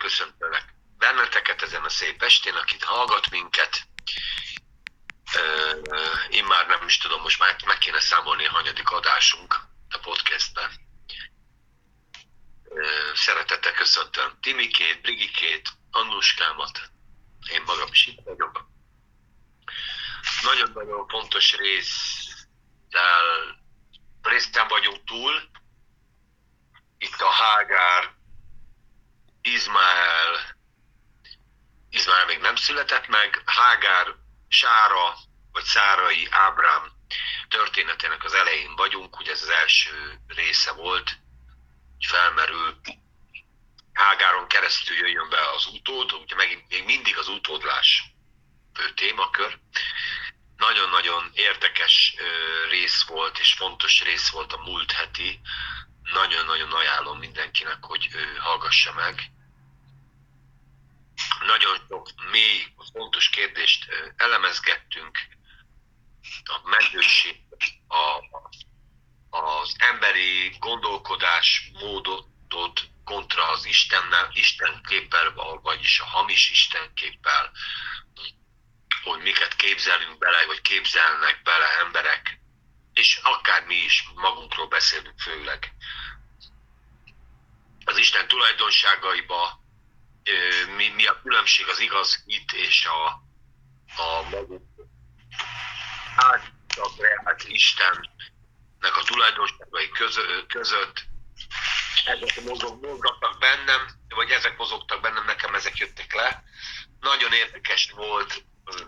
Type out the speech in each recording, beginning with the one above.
köszöntelek benneteket ezen a szép estén, akit hallgat minket. Én már nem is tudom, most már meg kéne számolni a hanyadik adásunk a podcastben. Szeretettel köszöntöm Timikét, Brigikét, Annuskámat, én magam is itt vagyok. Nagyon-nagyon fontos résztel, részten vagyunk túl. Itt a Hágár, Izmael, Izmael még nem született meg, Hágár, Sára, vagy Szárai Ábrám történetének az elején vagyunk, ugye ez az első része volt, hogy felmerül Hágáron keresztül jöjjön be az utód, ugye megint még mindig az utódlás fő témakör. Nagyon-nagyon érdekes rész volt, és fontos rész volt a múlt heti. Nagyon-nagyon ajánlom mindenkinek, hogy hallgassa meg. Nagyon sok mély, fontos kérdést elemezgettünk. A menőség, a, az emberi gondolkodás módot kontra az Istennel, Isten képpel, vagyis a hamis Isten képpel, hogy miket képzelünk bele, vagy képzelnek bele emberek, és akár mi is magunkról beszélünk főleg. Az Isten tulajdonságaiba, mi, mi a különbség az igaz hit és a, a magunk által Istennek a tulajdonságai között, ezek mozog, mozogtak bennem, vagy ezek mozogtak bennem, nekem ezek jöttek le. Nagyon érdekes volt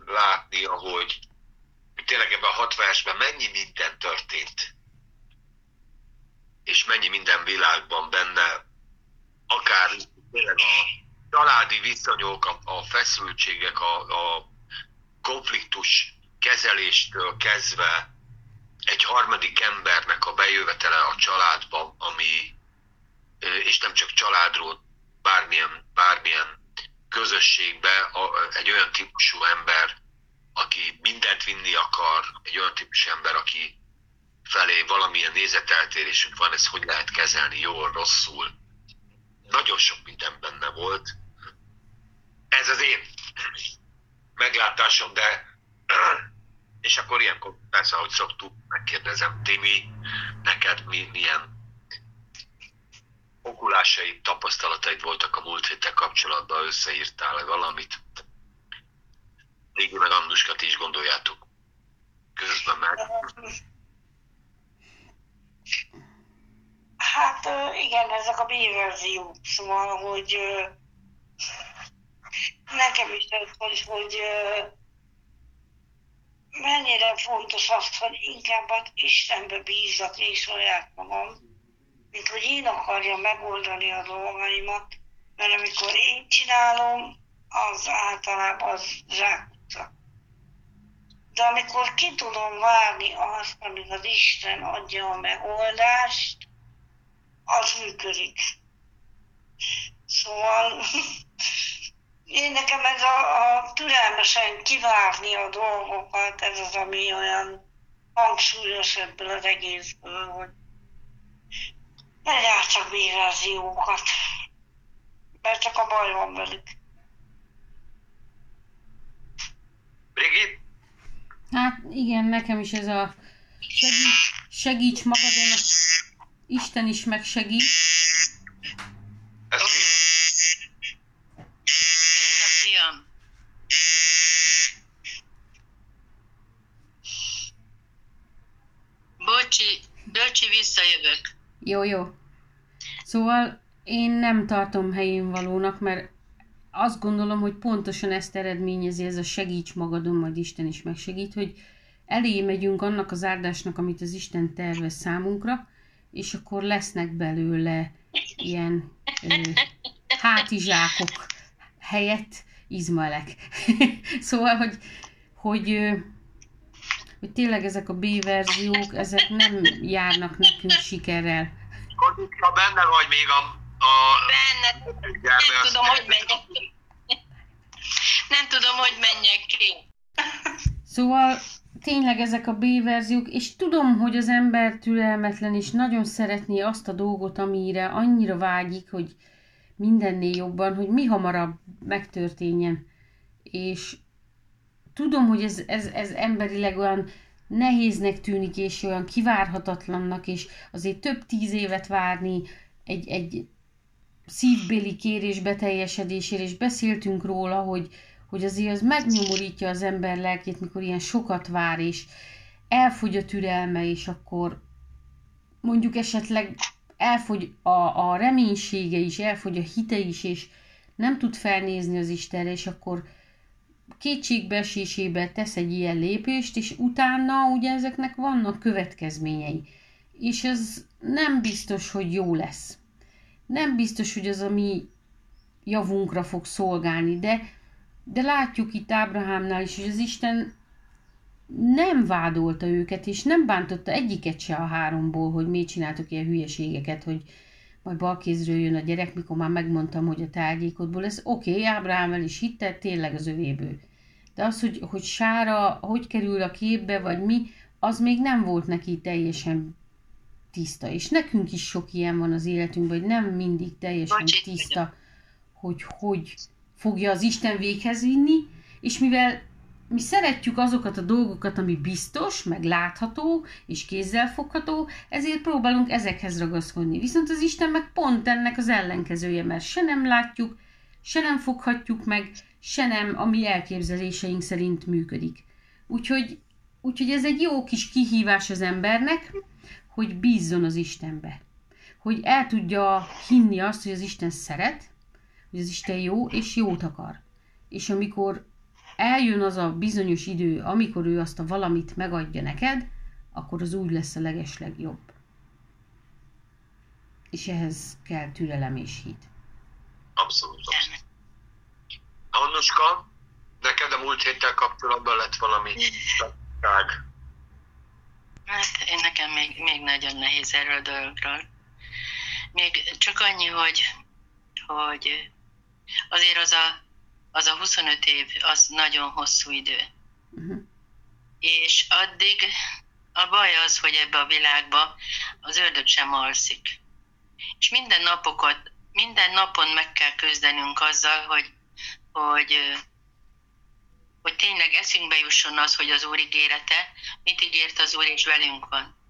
látni, ahogy tényleg ebben a hat versben mennyi minden történt, és mennyi minden világban benne, akár tényleg a családi viszonyok, a, a feszültségek, a, a konfliktus kezeléstől kezdve egy harmadik embernek a bejövetele a családba, ami és nem csak családról, bármilyen, bármilyen közösségbe egy olyan típusú ember, aki mindent vinni akar, egy olyan típusú ember, aki felé valamilyen nézeteltérésünk van, ezt hogy lehet kezelni jól, rosszul. Nagyon sok minden benne volt. Ez az én meglátásom, de és akkor ilyenkor persze, ahogy szoktuk, megkérdezem, Timi, neked mi, milyen okulásai, tapasztalataid voltak a múlt héttel kapcsolatban, összeírtál-e valamit? Régi meg Anduskat is gondoljátok. Közben meg. Hát igen, ezek a B-verziók, szóval, hogy nekem is ez, hogy, mennyire fontos az, hogy inkább Istenbe bízzak és saját magam, mint hogy én akarjam megoldani a dolgaimat, mert amikor én csinálom, az általában az zsákutca. De amikor ki tudom várni azt, amíg az Isten adja a megoldást, az működik. Szóval én nekem ez a, a türelmesen kivárni a dolgokat, ez az, ami olyan hangsúlyos ebből az egészből, hogy ne gyártsak B-verziókat, mert csak a baj van velük. Brigit? Hát igen, nekem is ez a segíts, segíts magadon, Isten is megsegít. Ez fiam. Bocsi, bocsi, visszajövök. Jó, jó. Szóval én nem tartom helyén valónak, mert azt gondolom, hogy pontosan ezt eredményezi ez a segíts magadon, majd Isten is megsegít, hogy elé megyünk annak az áldásnak, amit az Isten tervez számunkra, és akkor lesznek belőle ilyen ö, hátizsákok helyett izmaelek. szóval, hogy, hogy, hogy tényleg ezek a B-verziók, ezek nem járnak nekünk sikerrel. Ha benne vagy még a... a Benne, nem tudom, hogy menjek ki. Nem tudom, hogy menjek ki. Szóval tényleg ezek a B-verziók, és tudom, hogy az ember türelmetlen, és nagyon szeretné azt a dolgot, amire annyira vágyik, hogy mindennél jobban, hogy mi hamarabb megtörténjen. És tudom, hogy ez, ez, ez emberileg olyan nehéznek tűnik, és olyan kivárhatatlannak, és azért több tíz évet várni egy, egy szívbéli kérés beteljesedésére, és beszéltünk róla, hogy, hogy azért az megnyomorítja az ember lelkét, mikor ilyen sokat vár, és elfogy a türelme, és akkor mondjuk esetleg elfogy a, a reménysége is, elfogy a hite is, és nem tud felnézni az Istenre, és akkor kétségbeesésébe tesz egy ilyen lépést, és utána ugye ezeknek vannak következményei. És ez nem biztos, hogy jó lesz. Nem biztos, hogy az a mi javunkra fog szolgálni, de, de látjuk itt Ábrahámnál is, hogy az Isten nem vádolta őket, és nem bántotta egyiket se a háromból, hogy miért csináltok ilyen hülyeségeket, hogy majd balkézről jön a gyerek, mikor már megmondtam, hogy a tárgyékodból ez oké, okay, Ábrahám el is hitte, tényleg az övéből. De az, hogy, hogy Sára hogy kerül a képbe, vagy mi, az még nem volt neki teljesen tiszta. És nekünk is sok ilyen van az életünkben, hogy nem mindig teljesen tiszta, hogy hogy fogja az Isten véghez vinni, és mivel mi szeretjük azokat a dolgokat, ami biztos, meg látható és kézzelfogható, ezért próbálunk ezekhez ragaszkodni. Viszont az Isten meg pont ennek az ellenkezője, mert se nem látjuk, se nem foghatjuk meg, se nem a mi elképzeléseink szerint működik. Úgyhogy, úgyhogy ez egy jó kis kihívás az embernek, hogy bízzon az Istenbe. Hogy el tudja hinni azt, hogy az Isten szeret, hogy az Isten jó, és jót akar. És amikor eljön az a bizonyos idő, amikor ő azt a valamit megadja neked, akkor az úgy lesz a legeslegjobb. És ehhez kell türelem és hit. Abszolút. Annuska, neked a múlt héttel kapcsolatban lett valami tág? Hát én nekem még, még nagyon nehéz erről a dologról. Még csak annyi, hogy, hogy azért az a az a 25 év, az nagyon hosszú idő. Uh-huh. És addig a baj az, hogy ebbe a világba az ördög sem alszik. És minden napokat, minden napon meg kell küzdenünk azzal, hogy, hogy, hogy tényleg eszünkbe jusson az, hogy az Úr ígérete, mit ígért az Úr, és velünk van.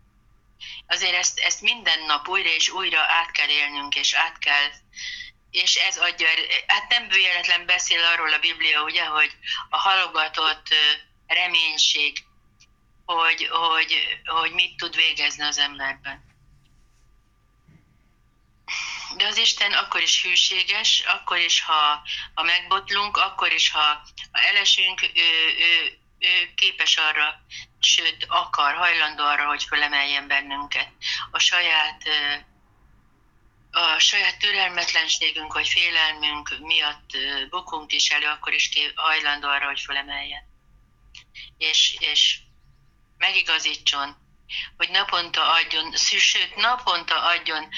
Azért ezt, ezt minden nap újra és újra át kell élnünk, és át kell és ez adja, hát nem bőjeletlen beszél arról a Biblia, ugye, hogy a halogatott reménység, hogy, hogy, hogy mit tud végezni az emberben. De az Isten akkor is hűséges, akkor is, ha, ha megbotlunk, akkor is, ha, ha elesünk, ő, ő, ő képes arra, sőt, akar, hajlandó arra, hogy fölemeljen bennünket. A saját a saját türelmetlenségünk vagy félelmünk miatt bukunk is elő, akkor is hajlandó arra, hogy fölemeljen. És, és megigazítson, hogy naponta adjon, sőt, naponta adjon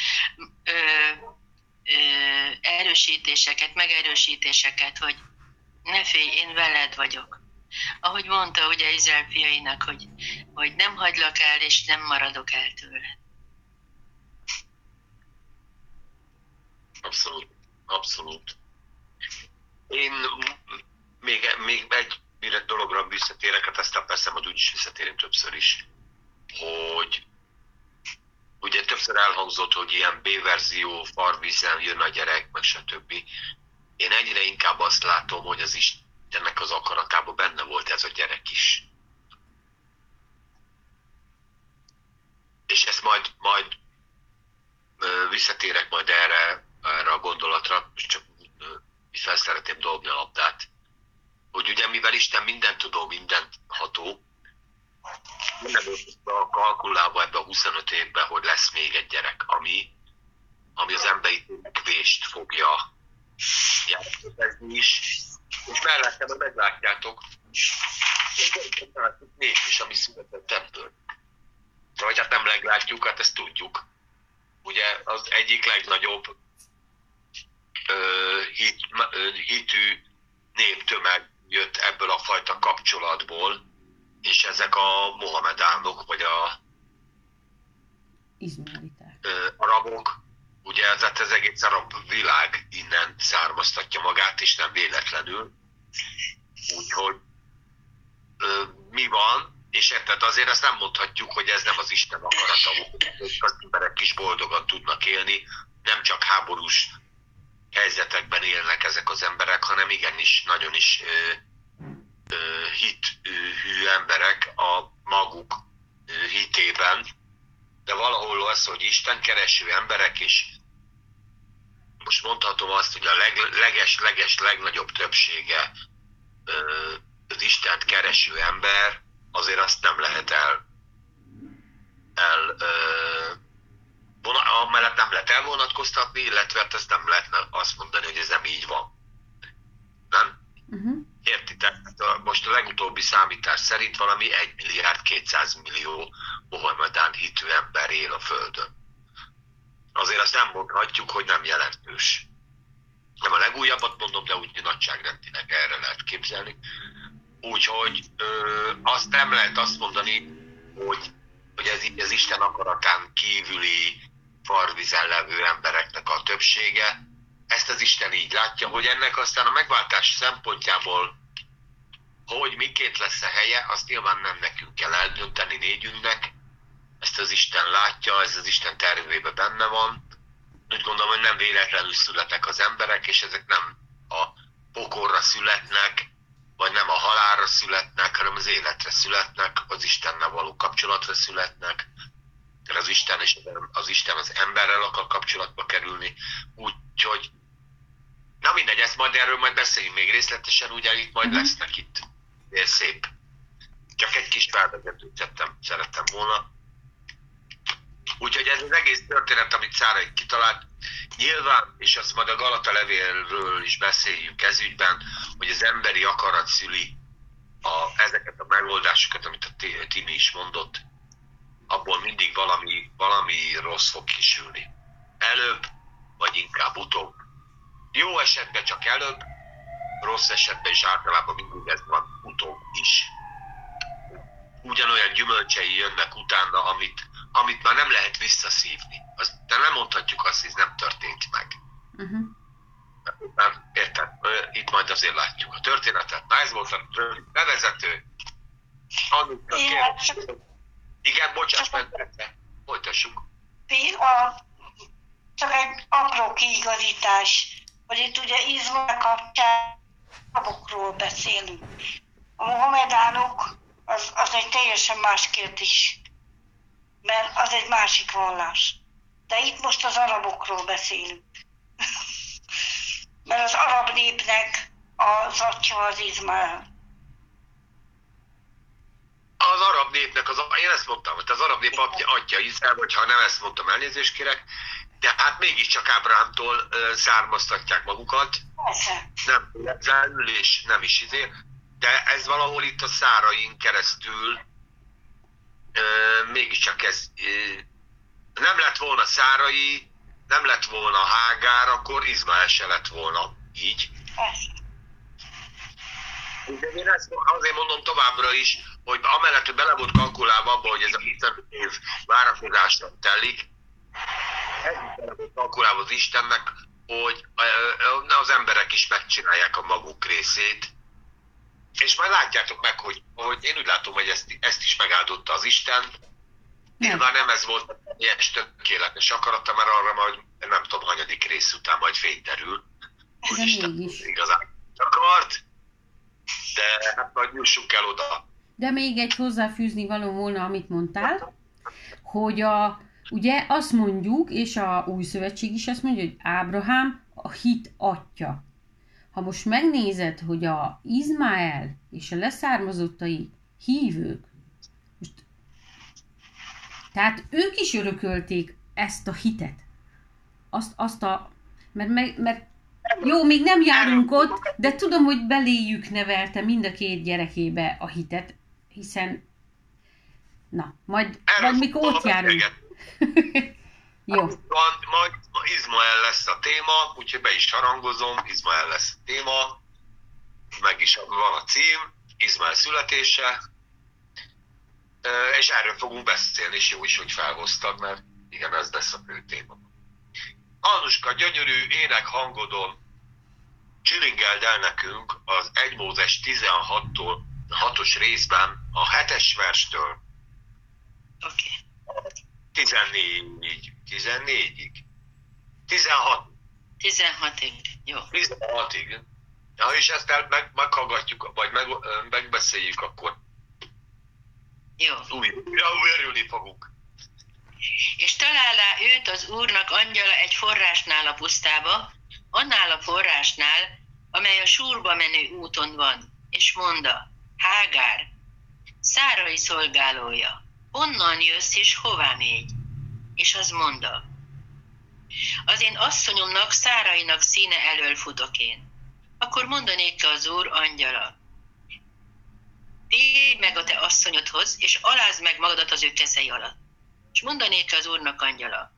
ö, ö, erősítéseket, megerősítéseket, hogy ne félj, én veled vagyok. Ahogy mondta ugye Izrael fiainak, hogy, hogy nem hagylak el, és nem maradok el tőled. Abszolút, abszolút. Én még, még egy mire dologra visszatérek, hát aztán persze majd úgyis visszatérünk többször is, hogy ugye többször elhangzott, hogy ilyen B-verzió, farvízen jön a gyerek, meg stb. Én egyre inkább azt látom, hogy az Istennek az akaratában benne volt ez a gyerek is. És ezt majd, majd visszatérek majd erre erre a gondolatra, és csak fel szeretném dobni a labdát, hogy ugye mivel Isten minden tudó, minden ható, nem a kalkulálva ebbe a 25 évben, hogy lesz még egy gyerek, ami, ami az emberi vést fogja jelentkezni is, és mellette meg meglátjátok, nép is, ami született ebből. Vagy hát nem meglátjuk, hát ezt tudjuk. Ugye az egyik legnagyobb hit, hitű néptömeg jött ebből a fajta kapcsolatból, és ezek a mohamedánok, vagy a Izmaeliták. arabok, ugye ez, hát az egész arab világ innen származtatja magát, és nem véletlenül. Úgyhogy ö, mi van, és érted, azért azt nem mondhatjuk, hogy ez nem az Isten akarata volt, hogy az emberek is boldogan tudnak élni, nem csak háborús helyzetekben élnek ezek az emberek, hanem igenis nagyon is ö, ö, hithű emberek a maguk ö, hitében, de valahol az, hogy Isten kereső emberek, és most mondhatom azt, hogy a leg, leges, leges, legnagyobb többsége ö, az Istent kereső ember, azért azt nem lehet el, el ö, amellett nem lehet elvonatkoztatni, illetve hát ezt nem lehet azt mondani, hogy ez nem így van. Nem? Uh-huh. Értitek? Most a legutóbbi számítás szerint valami 1 milliárd 200 millió Mohamedán hitű ember él a Földön. Azért azt nem mondhatjuk, hogy nem jelentős. Nem a legújabbat mondom, de úgy nagyságrendileg erre lehet képzelni. Úgyhogy ö, azt nem lehet azt mondani, hogy, hogy ez az Isten akaratán kívüli farvizen levő embereknek a többsége. Ezt az Isten így látja, hogy ennek aztán a megváltás szempontjából hogy miként lesz a helye, azt nyilván nem nekünk kell eldönteni négyünknek. Ezt az Isten látja, ez az Isten tervében benne van. Úgy gondolom, hogy nem véletlenül születnek az emberek, és ezek nem a pokorra születnek, vagy nem a halálra születnek, hanem az életre születnek, az Istennel való kapcsolatra születnek, mert az Isten és az Isten az emberrel akar kapcsolatba kerülni, úgyhogy na mindegy, ezt majd erről majd beszéljünk még részletesen, ugye itt majd mm-hmm. lesznek itt szép. Csak egy kis felvezetőt tettem, szerettem volna. Úgyhogy ez az egész történet, amit Szára kitalált, nyilván, és azt majd a Galata levélről is beszéljünk ezügyben, hogy az emberi akarat szüli a, ezeket a megoldásokat, amit a Timi is mondott, abból mindig valami, valami rossz fog kisülni. Előbb, vagy inkább utóbb. Jó esetben csak előbb, rossz esetben is általában mindig ez van utóbb is. Ugyanolyan gyümölcsei jönnek utána, amit, amit már nem lehet visszaszívni. Azt, de nem mondhatjuk azt, hogy ez nem történt meg. Uh-huh. Már érted? Itt majd azért látjuk a történetet. Na ez volt a bevezető. Annika, igen, bocsáss meg, folytassuk. A, csak egy apró kiigazítás, hogy itt ugye Izrael kapcsán arabokról beszélünk. A mohamedánok az, az egy teljesen más kérdés, mert az egy másik vallás. De itt most az arabokról beszélünk. mert az arab népnek az atya az Izmael az arab népnek, az, én ezt mondtam, hogy az arab nép atya, atya Izrael, vagy ha nem ezt mondtam, elnézést kérek, de hát mégiscsak Ábrahámtól származtatják magukat. Nem véletlenül, és nem is izé, de ez valahol itt a szárain keresztül mégiscsak ez nem lett volna szárai, nem lett volna Hágár, akkor Izmael se lett volna így. De én ezt azért mondom továbbra is, hogy amellett, hogy bele volt kalkulálva abba, hogy ez a 15 év várakozásra telik, ez bele volt kalkulálva az Istennek, hogy az emberek is megcsinálják a maguk részét, és majd látjátok meg, hogy, hogy én úgy látom, hogy ezt, ezt is megáldotta az Isten. Nyilván nem ez volt a teljes tökéletes akarata, mert arra majd nem tudom, hanyadik rész után majd derül. Hogy Isten igazán akart, de hát majd jussunk el oda, de még egy hozzáfűzni való volna, amit mondtál, hogy a, ugye azt mondjuk, és a új szövetség is azt mondja, hogy Ábrahám a hit atya. Ha most megnézed, hogy a Izmael és a leszármazottai hívők, most, tehát ők is örökölték ezt a hitet. Azt, azt a, mert, mert, jó, még nem járunk ott, de tudom, hogy beléjük nevelte mind a két gyerekébe a hitet, hiszen na, majd, Erre majd mikor ott járunk. Jó. Van, majd Izmael lesz a téma, úgyhogy be is harangozom, Izmael lesz a téma, meg is van a cím, Izmael születése, és erről fogunk beszélni, és jó is, hogy felhoztad, mert igen, ez lesz a fő téma. Annuska gyönyörű ének hangodon csiringeld el nekünk az 1 Mózes 16-tól 6-os részben a 7-es verstől Oké. 14 14-ig. 16 16-ig. Jó. 16-ig. Ja, és ezt el meg, meghallgatjuk, vagy meg, megbeszéljük, akkor Jó. új, újra őrülni fogunk. És találá őt az Úrnak angyala egy forrásnál a pusztába, annál a forrásnál, amely a súrba menő úton van, és mondta, Hágár, Szárai szolgálója, onnan jössz és hová mégy? És az mondta, az én asszonyomnak, Szárainak színe elől futok én. Akkor mondanék az úr angyala, térj meg a te asszonyodhoz, és alázd meg magadat az ő kezei alatt. És mondanék az úrnak angyala,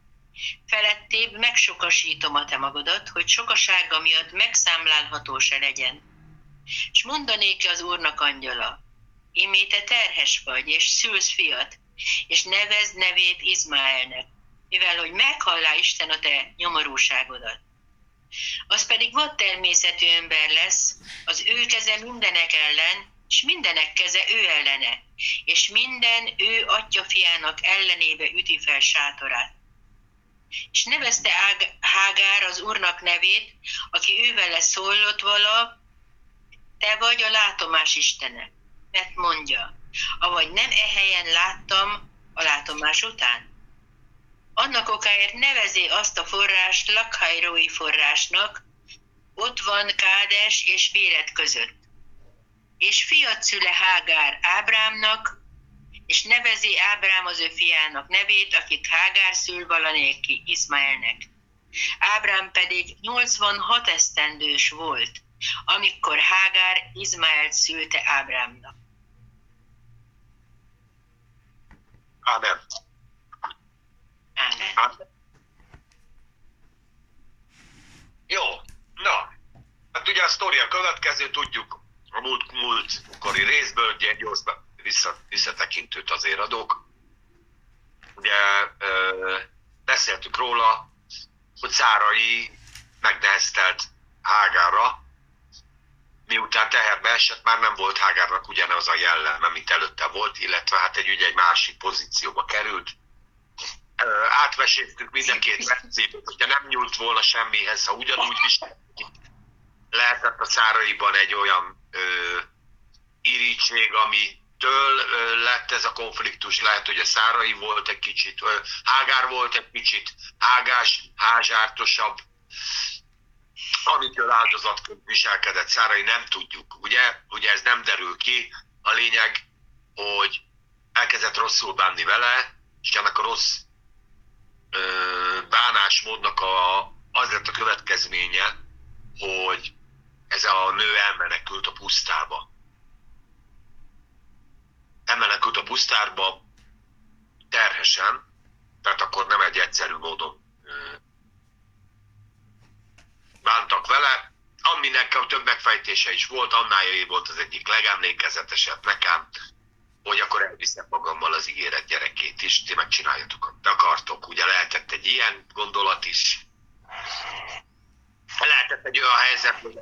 felettébb megsokasítom a te magadat, hogy sokasága miatt megszámlálható se legyen. És mondanék az úrnak angyala, imé te terhes vagy, és szülsz fiat, és nevezd nevét Izmaelnek, mivel hogy meghallá Isten a te nyomorúságodat. Az pedig vad természetű ember lesz, az ő keze mindenek ellen, és mindenek keze ő ellene, és minden ő atya fiának ellenébe üti fel sátorát. És nevezte Ág- Hágár az úrnak nevét, aki ővele szólott vala, te vagy a látomás istene. Mert mondja, avagy nem e helyen láttam a látomás után. Annak okáért nevezi azt a forrást lakhajrói forrásnak, ott van Kádes és Béret között. És fiat szüle Hágár Ábrámnak, és nevezi Ábrám az ő fiának nevét, akit Hágár szül valanéki Izmaelnek. Ábrám pedig 86 esztendős volt, amikor Hágár Izmaelt szülte Ábrámnak. Ámen. Ámen. Ámen. Jó, na, hát ugye a sztori a következő, tudjuk a múlt, múltkori részből, gyorsban vissza, visszatekintőt azért adok. Ugye ö, beszéltük róla, hogy Szárai megneheztelt Hágára, miután teherbe esett, már nem volt Hágárnak ugyanaz a jelleme, mint előtte volt, illetve hát egy, ugye egy másik pozícióba került. Átveséztük mind a két hogyha nem nyúlt volna semmihez, ha ugyanúgy viselkedik, lehetett a száraiban egy olyan ö, irítség, amitől ö, lett ez a konfliktus, lehet, hogy a szárai volt egy kicsit, ö, Hágár volt egy kicsit hágás, házsártosabb, amitől áldozatként viselkedett Szárai, nem tudjuk. Ugye, ugye ez nem derül ki. A lényeg, hogy elkezdett rosszul bánni vele, és ennek a rossz ö, bánásmódnak a, az lett a következménye, hogy ez a nő elmenekült a pusztába. Elmenekült a pusztárba terhesen, tehát akkor nem egy egyszerű módon bántak vele, aminek a több megfejtése is volt, annál volt az egyik legemlékezetesebb nekem, hogy akkor elviszem magammal az ígéret gyerekét is, ti megcsináljatok, amit akartok. Ugye lehetett egy ilyen gondolat is. Lehetett egy olyan helyzet, hogy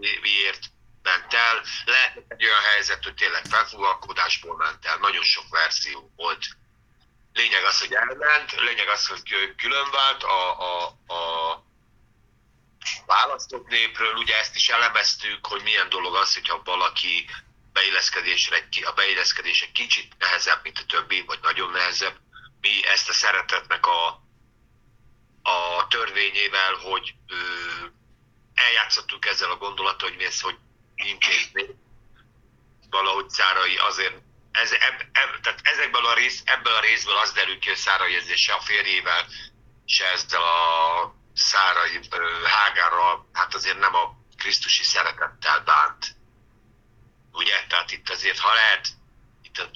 életéért ment el, lehetett egy olyan helyzet, hogy tényleg felfogalkodásból ment el, nagyon sok verzió volt. Lényeg az, hogy elment, lényeg az, hogy külön vált a, a, a választott népről, ugye ezt is elemeztük, hogy milyen dolog az, hogyha valaki beilleszkedésre, a beilleszkedés egy kicsit nehezebb, mint a többi, vagy nagyon nehezebb. Mi ezt a szeretetnek a, a törvényével, hogy eljátszottuk ezzel a gondolattal, hogy mi ezt hogy intézni. Valahogy Szárai azért, ez, eb, eb, tehát ezekből a rész, ebből a részből az derül ki, hogy Szárai ezzel se a férjével, se ezzel a Szárai ö, Hágárral, hát azért nem a Krisztusi szeretettel bánt. Ugye? Tehát itt azért, ha lehet, itt a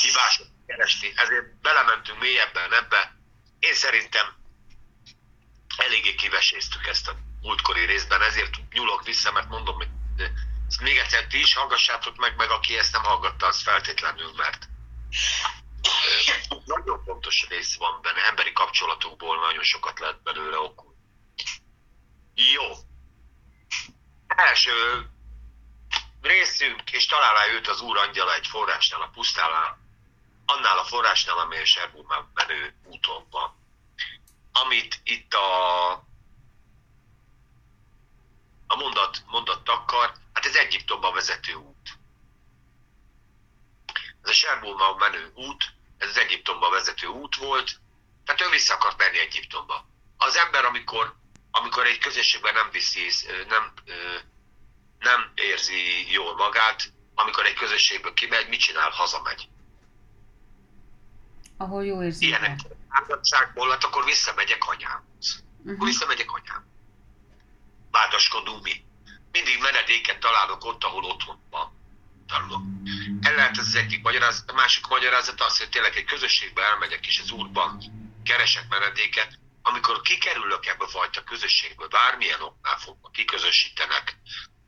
hibásot keresni, ezért belementünk mélyebben ebbe. Én szerintem eléggé kiveséztük ezt a múltkori részben, ezért nyúlok vissza, mert mondom, hogy ezt még egyszer ti is hallgassátok meg, meg aki ezt nem hallgatta, az feltétlenül, mert nagyon fontos rész van benne, emberi kapcsolatokból nagyon sokat lehet belőle okul. Jó. Első részünk, és találá őt az úr angyala egy forrásnál, a pusztálán, annál a forrásnál, amely a Serbú menő úton van. Amit itt a, a mondat, takar, hát ez Egyiptomba vezető út. Ez a Serbulma menő út, ez az Egyiptomba vezető út volt, tehát ő vissza akart menni Egyiptomba. Az ember, amikor, amikor egy közösségben nem viszi, nem, nem érzi jól magát, amikor egy közösségből kimegy, mit csinál? Hazamegy. Ahol jó érzi. Ilyenek áldásságból, hát akkor visszamegyek anyámhoz. Uh-huh. Akkor visszamegyek anyám. Bádaskodunk mi. Mindig menedéket találok ott, ahol otthon van. Tanulok. El lehet ez az egyik magyarázat, a másik magyarázat az, hogy tényleg egy közösségbe elmegyek, és az úrban keresek menedéket, amikor kikerülök ebbe a fajta közösségből, bármilyen oknál fogva kiközösítenek,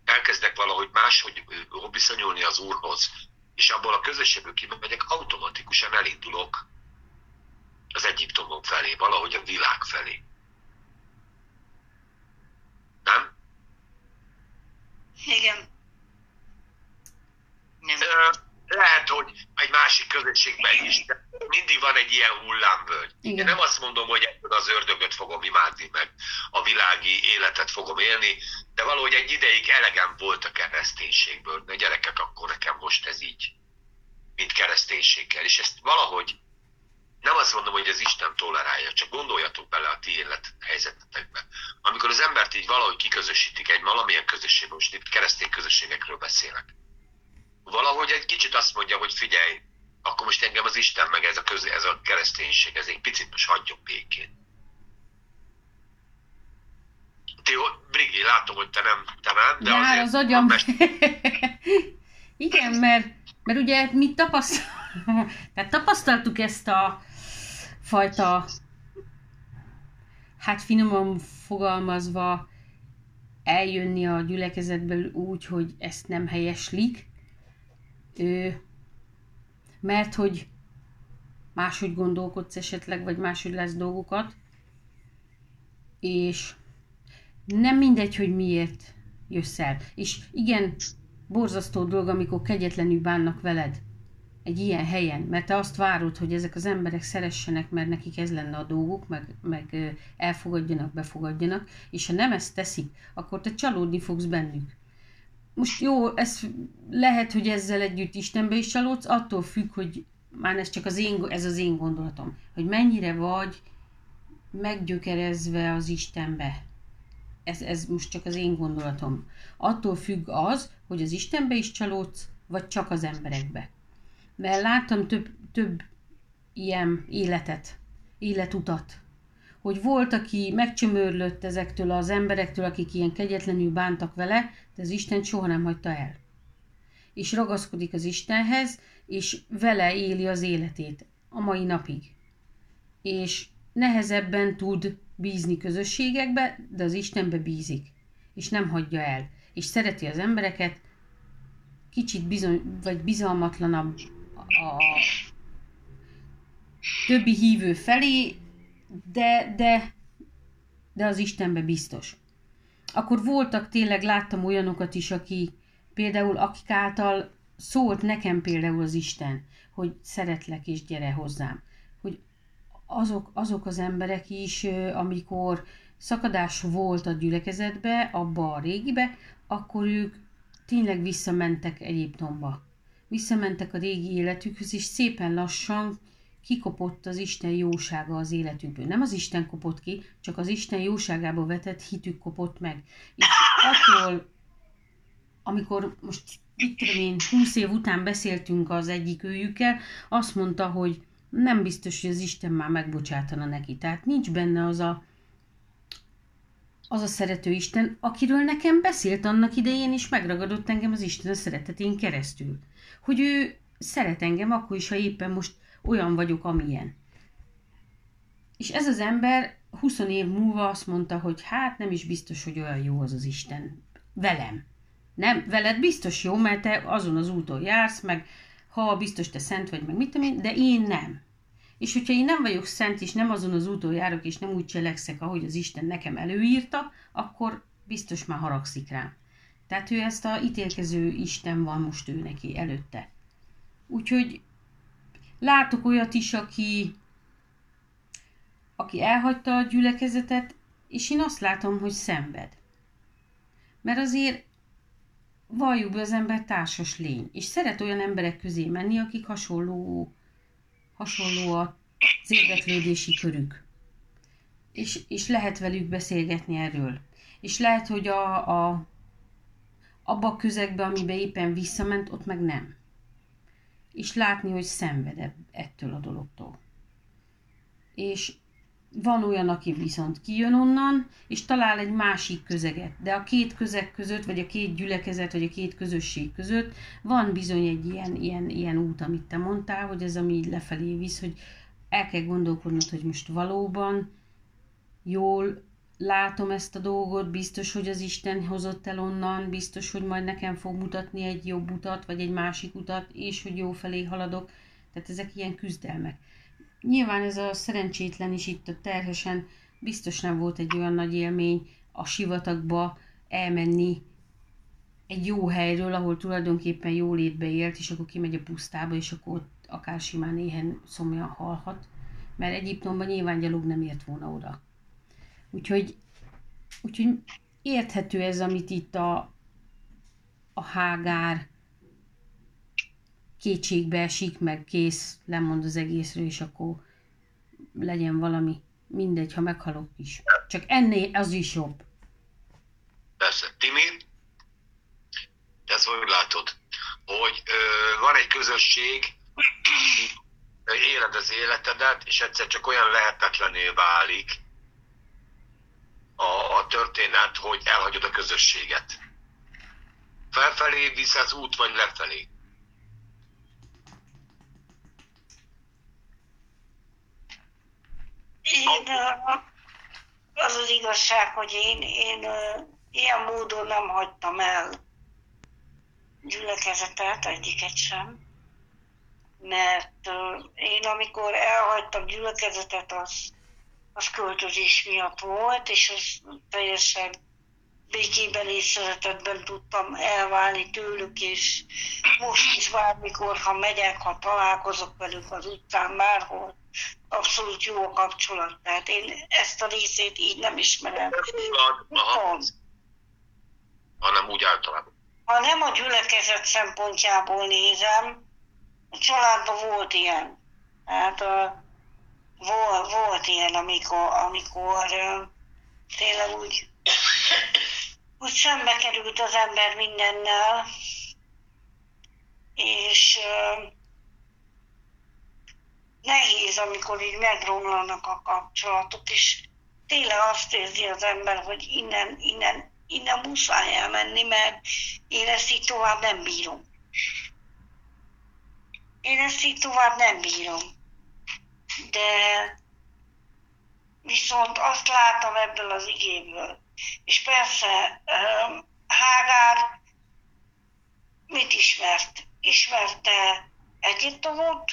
elkezdek valahogy máshogy viszonyulni az Úrhoz, és abból a közösségből kimegyek, automatikusan elindulok az Egyiptomok felé, valahogy a világ felé. Nem? Igen. Nem lehet, hogy egy másik közösségben is, de mindig van egy ilyen hullámvölgy. Igen. Én nem azt mondom, hogy ebből az ördögöt fogom imádni, meg a világi életet fogom élni, de valahogy egy ideig elegem volt a kereszténységből. De gyerekek, akkor nekem most ez így, mint kereszténységgel. És ezt valahogy nem azt mondom, hogy az Isten tolerálja, csak gondoljatok bele a ti élethelyzetetekbe. Amikor az embert így valahogy kiközösítik egy valamilyen közösségben, most itt keresztény közösségekről beszélek, valahogy egy kicsit azt mondja, hogy figyelj, akkor most engem az Isten meg ez a, köz, ez a kereszténység, ez egy picit most hagyjon békén. Ti, Brigi, látom, hogy te nem, te nem, de Jár azért... az agyam. Mest... Igen, mert, mert ugye mi tapasztal... Tehát tapasztaltuk ezt a fajta, hát finoman fogalmazva, eljönni a gyülekezetből úgy, hogy ezt nem helyeslik, mert hogy máshogy gondolkodsz esetleg, vagy máshogy lesz dolgokat, és nem mindegy, hogy miért jössz el. És igen, borzasztó dolog, amikor kegyetlenül bánnak veled egy ilyen helyen, mert te azt várod, hogy ezek az emberek szeressenek, mert nekik ez lenne a dolguk, meg, meg elfogadjanak, befogadjanak, és ha nem ezt teszik, akkor te csalódni fogsz bennük most jó, ez lehet, hogy ezzel együtt Istenbe is csalódsz, attól függ, hogy már ez csak az én, ez az én gondolatom, hogy mennyire vagy meggyökerezve az Istenbe. Ez, ez most csak az én gondolatom. Attól függ az, hogy az Istenbe is csalódsz, vagy csak az emberekbe. Mert láttam több, több ilyen életet, életutat, hogy volt, aki megcsömörlött ezektől az emberektől, akik ilyen kegyetlenül bántak vele, de az Isten soha nem hagyta el. És ragaszkodik az Istenhez, és vele éli az életét a mai napig. És nehezebben tud bízni közösségekbe, de az Istenbe bízik, és nem hagyja el. És szereti az embereket, kicsit bizony, vagy bizalmatlanabb a többi hívő felé, de, de, de az Istenbe biztos. Akkor voltak tényleg, láttam olyanokat is, aki például akik által szólt nekem például az Isten, hogy szeretlek és gyere hozzám. Hogy azok, azok az emberek is, amikor szakadás volt a gyülekezetbe, abba a régibe, akkor ők tényleg visszamentek Egyiptomba. Visszamentek a régi életükhöz, és szépen lassan kikopott az Isten jósága az életükből. Nem az Isten kopott ki, csak az Isten jóságába vetett hitük kopott meg. És attól, amikor most itt tudom én, 20 év után beszéltünk az egyik őjükkel, azt mondta, hogy nem biztos, hogy az Isten már megbocsátana neki. Tehát nincs benne az a, az a szerető Isten, akiről nekem beszélt annak idején, és megragadott engem az Isten a szeretetén keresztül. Hogy ő szeret engem akkor is, ha éppen most olyan vagyok, amilyen. És ez az ember 20 év múlva azt mondta, hogy hát nem is biztos, hogy olyan jó az az Isten velem. Nem, veled biztos jó, mert te azon az úton jársz, meg ha biztos te szent vagy, meg mit tudom én, de én nem. És hogyha én nem vagyok szent, és nem azon az úton járok, és nem úgy cselekszek, ahogy az Isten nekem előírta, akkor biztos már haragszik rám. Tehát ő ezt a ítélkező Isten van most ő neki előtte. Úgyhogy látok olyat is, aki, aki elhagyta a gyülekezetet, és én azt látom, hogy szenved. Mert azért valljuk be az ember társas lény, és szeret olyan emberek közé menni, akik hasonló, hasonló az érdeklődési körük. És, és lehet velük beszélgetni erről. És lehet, hogy a, a, abba a közegbe, amiben éppen visszament, ott meg nem. És látni, hogy szenved ettől a dologtól. És van olyan, aki viszont kijön onnan, és talál egy másik közeget. De a két közeg között, vagy a két gyülekezet, vagy a két közösség között van bizony egy ilyen, ilyen, ilyen út, amit te mondtál, hogy ez ami így lefelé visz, hogy el kell gondolkodnod, hogy most valóban jól látom ezt a dolgot, biztos, hogy az Isten hozott el onnan, biztos, hogy majd nekem fog mutatni egy jobb utat, vagy egy másik utat, és hogy jó felé haladok. Tehát ezek ilyen küzdelmek. Nyilván ez a szerencsétlen is itt a terhesen biztos nem volt egy olyan nagy élmény a sivatagba elmenni egy jó helyről, ahol tulajdonképpen jó létbe élt, és akkor kimegy a pusztába, és akkor ott akár simán éhen szomjan halhat, mert Egyiptomban nyilván gyalog nem ért volna oda. Úgyhogy, úgyhogy érthető ez, amit itt a, a Hágár kétségbe esik, meg kész, lemond az egészről, és akkor legyen valami. Mindegy, ha meghalok is. Csak ennél az is jobb. Persze. Timi, ezt hogy látod? Hogy ö, van egy közösség, éled az életedet, és egyszer csak olyan lehetetlené válik történet, hogy elhagyod a közösséget. Felfelé visz az út, vagy lefelé? Én, az az igazság, hogy én, én ilyen módon nem hagytam el gyülekezetet, egyiket sem, mert én amikor elhagytam gyülekezetet, az, az költözés miatt volt, és az teljesen békében és szeretetben tudtam elválni tőlük, és most is bármikor, ha megyek, ha találkozok velük az utcán, bárhol, abszolút jó a kapcsolat. Tehát én ezt a részét így nem ismerem. Aha. Hanem úgy általában. Ha nem a gyülekezet szempontjából nézem, a családban volt ilyen. Hát a, volt, volt ilyen, amikor, amikor tényleg úgy, úgy szembe került az ember mindennel, és nehéz, amikor így megromlanak a kapcsolatok, és tényleg azt érzi az ember, hogy innen, innen, innen muszáj elmenni, mert én ezt így tovább nem bírom. Én ezt így tovább nem bírom. De viszont azt látom ebből az igéből. És persze Hágár mit ismert? Ismerte Egyiptomot,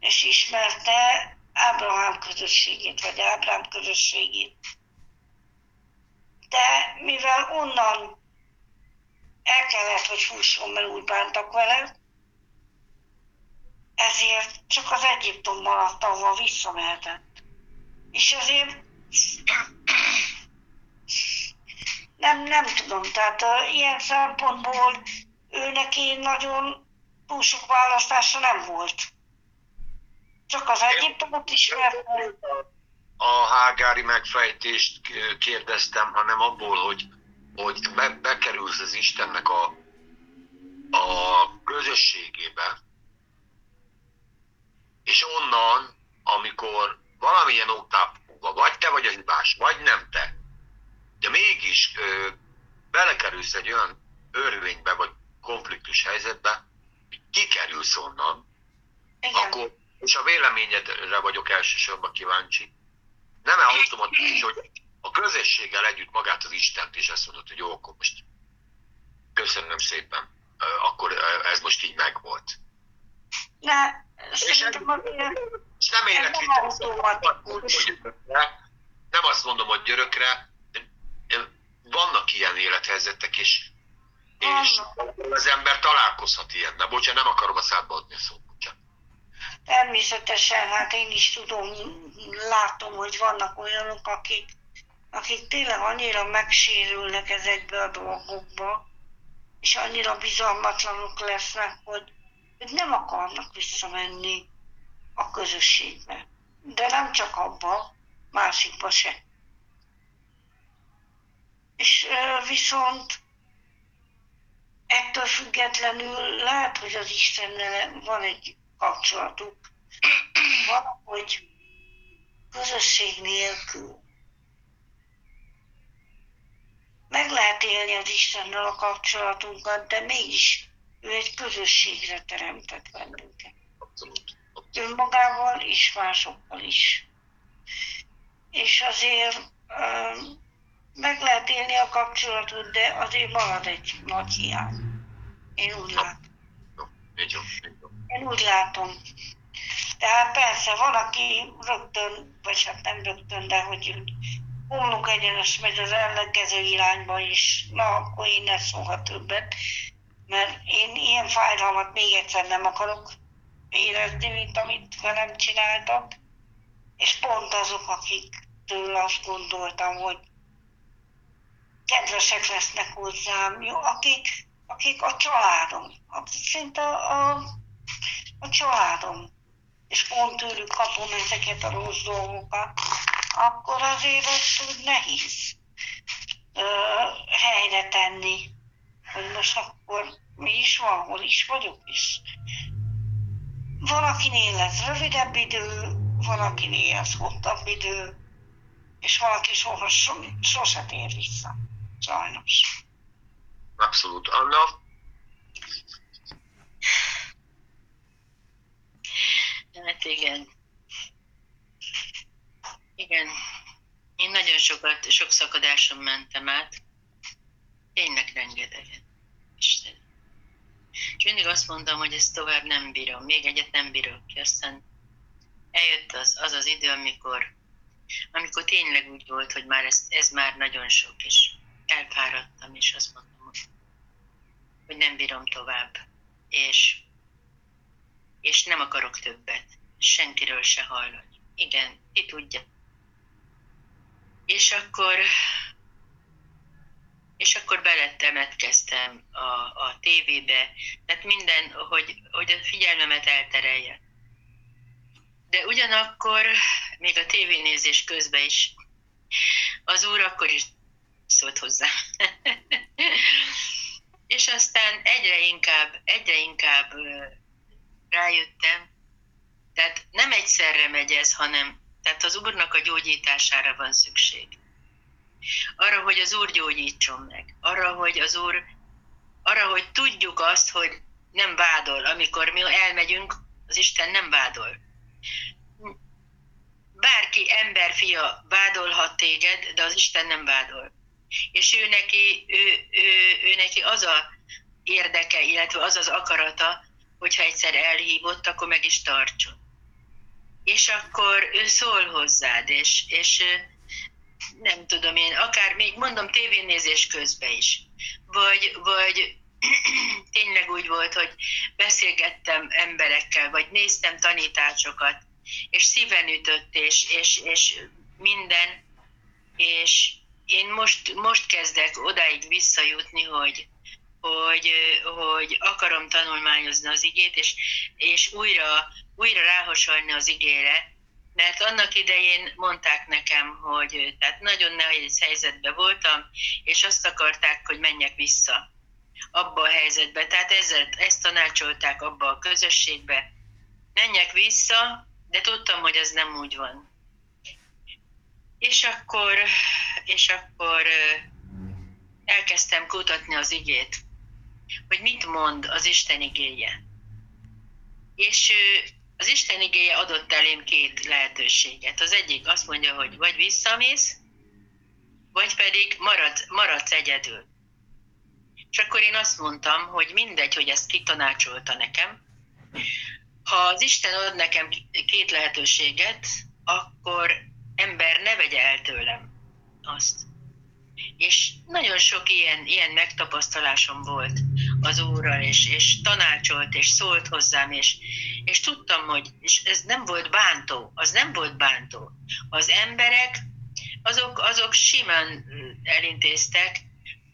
és ismerte Ábrahám közösségét, vagy Ábrám közösségét. De mivel onnan el kellett, hogy fusson, mert úgy bántak vele, ezért csak az Egyiptom maradt, ahol visszamehetett. És ezért nem, nem tudom, tehát uh, ilyen szempontból ő neki nagyon túl sok választása nem volt. Csak az Egyiptomot ismertem. A hágári megfejtést kérdeztem, hanem abból, hogy, hogy be, bekerülsz az Istennek a, a közösségébe, és onnan, amikor valamilyen oknál vagy te vagy a hibás, vagy nem te, de mégis ö, belekerülsz egy olyan örvénybe, vagy konfliktus helyzetbe, kikerülsz onnan, Igen. akkor és a véleményedre vagyok elsősorban kíváncsi. Nem -e automatikus, hogy a közösséggel együtt magát az Istent is ezt mondod, hogy jó, akkor most köszönöm szépen, akkor ez most így megvolt. Ne, És, szerintem azért és nem életli nem azt mondom, hogy györökre, de vannak ilyen élethelyzetek, és, és az ember találkozhat ilyen. Na, bocsánat, nem akarom a szádba adni a szót. Természetesen, hát én is tudom, látom, hogy vannak olyanok, akik, akik tényleg annyira megsérülnek ezekbe a dolgokba, és annyira bizalmatlanok lesznek, hogy, hogy nem akarnak visszamenni a közösségbe. De nem csak abba, másikba se. És viszont ettől függetlenül lehet, hogy az Istennel van egy kapcsolatuk, valahogy közösség nélkül. Meg lehet élni az Istennel a kapcsolatunkat, de mégis ő egy közösségre teremtett bennünket. Önmagával és másokkal is. És azért ö, meg lehet élni a kapcsolatot, de azért marad egy nagy hiány. Én úgy látom. Én úgy látom. Tehát persze, van, aki rögtön, vagy hát nem rögtön, de hogy homlok egyenes megy az ellenkező irányba is, na akkor én ne szólhat többet, mert én ilyen fájdalmat még egyszer nem akarok érezni, mint amit velem csináltak, és pont azok, akiktől azt gondoltam, hogy kedvesek lesznek hozzám, jó, akik, akik a családom, a- szinte a, a családom, és pont tőlük kapom ezeket a rossz dolgokat, akkor azért azt úgy nehéz ö, helyre tenni, hogy most akkor mi is van, hol is vagyok is. Valakinél ez rövidebb idő, valakinél ez hosszabb idő, és valaki soha, sose tér vissza. Sajnos. Abszolút. Anna, Hát igen. Igen. Én nagyon sokat, sok szakadáson mentem át. Tényleg rengeteget. Isten. És mindig azt mondtam, hogy ezt tovább nem bírom. Még egyet nem bírok ki. Aztán eljött az az, az idő, amikor, amikor tényleg úgy volt, hogy már ez, ez már nagyon sok, és elfáradtam, és azt mondtam, hogy, hogy nem bírom tovább. És és nem akarok többet, senkiről se hallani. Igen, ki tudja. És akkor, és akkor beletemetkeztem a, a tévébe, tehát minden, hogy, hogy a figyelmemet elterelje. De ugyanakkor, még a tévénézés közben is, az úr akkor is szólt hozzá. és aztán egyre inkább, egyre inkább rájöttem, tehát nem egyszerre megy ez, hanem tehát az Úrnak a gyógyítására van szükség. Arra, hogy az Úr gyógyítson meg. Arra, hogy az Úr, arra, hogy tudjuk azt, hogy nem vádol. Amikor mi elmegyünk, az Isten nem vádol. Bárki emberfia vádolhat téged, de az Isten nem vádol. És ő neki, ő, ő, ő neki az a érdeke, illetve az az akarata, hogyha egyszer elhívott, akkor meg is tartson. És akkor ő szól hozzád, és, és nem tudom én, akár még mondom tévénézés közben is. Vagy, vagy tényleg úgy volt, hogy beszélgettem emberekkel, vagy néztem tanításokat, és szíven ütött, és, és, és minden, és én most, most kezdek odáig visszajutni, hogy, hogy, hogy akarom tanulmányozni az igét, és, és újra, újra ráhasalni az igére, mert annak idején mondták nekem, hogy tehát nagyon nehéz helyzetben voltam, és azt akarták, hogy menjek vissza abba a helyzetbe. Tehát ezzel, ezt tanácsolták abba a közösségbe. Menjek vissza, de tudtam, hogy ez nem úgy van. És akkor, és akkor elkezdtem kutatni az igét, hogy mit mond az Isten igéje. És az Isten igéje adott elém két lehetőséget. Az egyik azt mondja, hogy vagy visszamész, vagy pedig marad, maradsz egyedül. És akkor én azt mondtam, hogy mindegy, hogy ezt kitanácsolta nekem, ha az Isten ad nekem két lehetőséget, akkor ember ne vegye el tőlem azt. És nagyon sok ilyen, ilyen megtapasztalásom volt az Úrral, és, és tanácsolt, és szólt hozzám, és, és tudtam, hogy és ez nem volt bántó, az nem volt bántó. Az emberek, azok, azok simán elintéztek,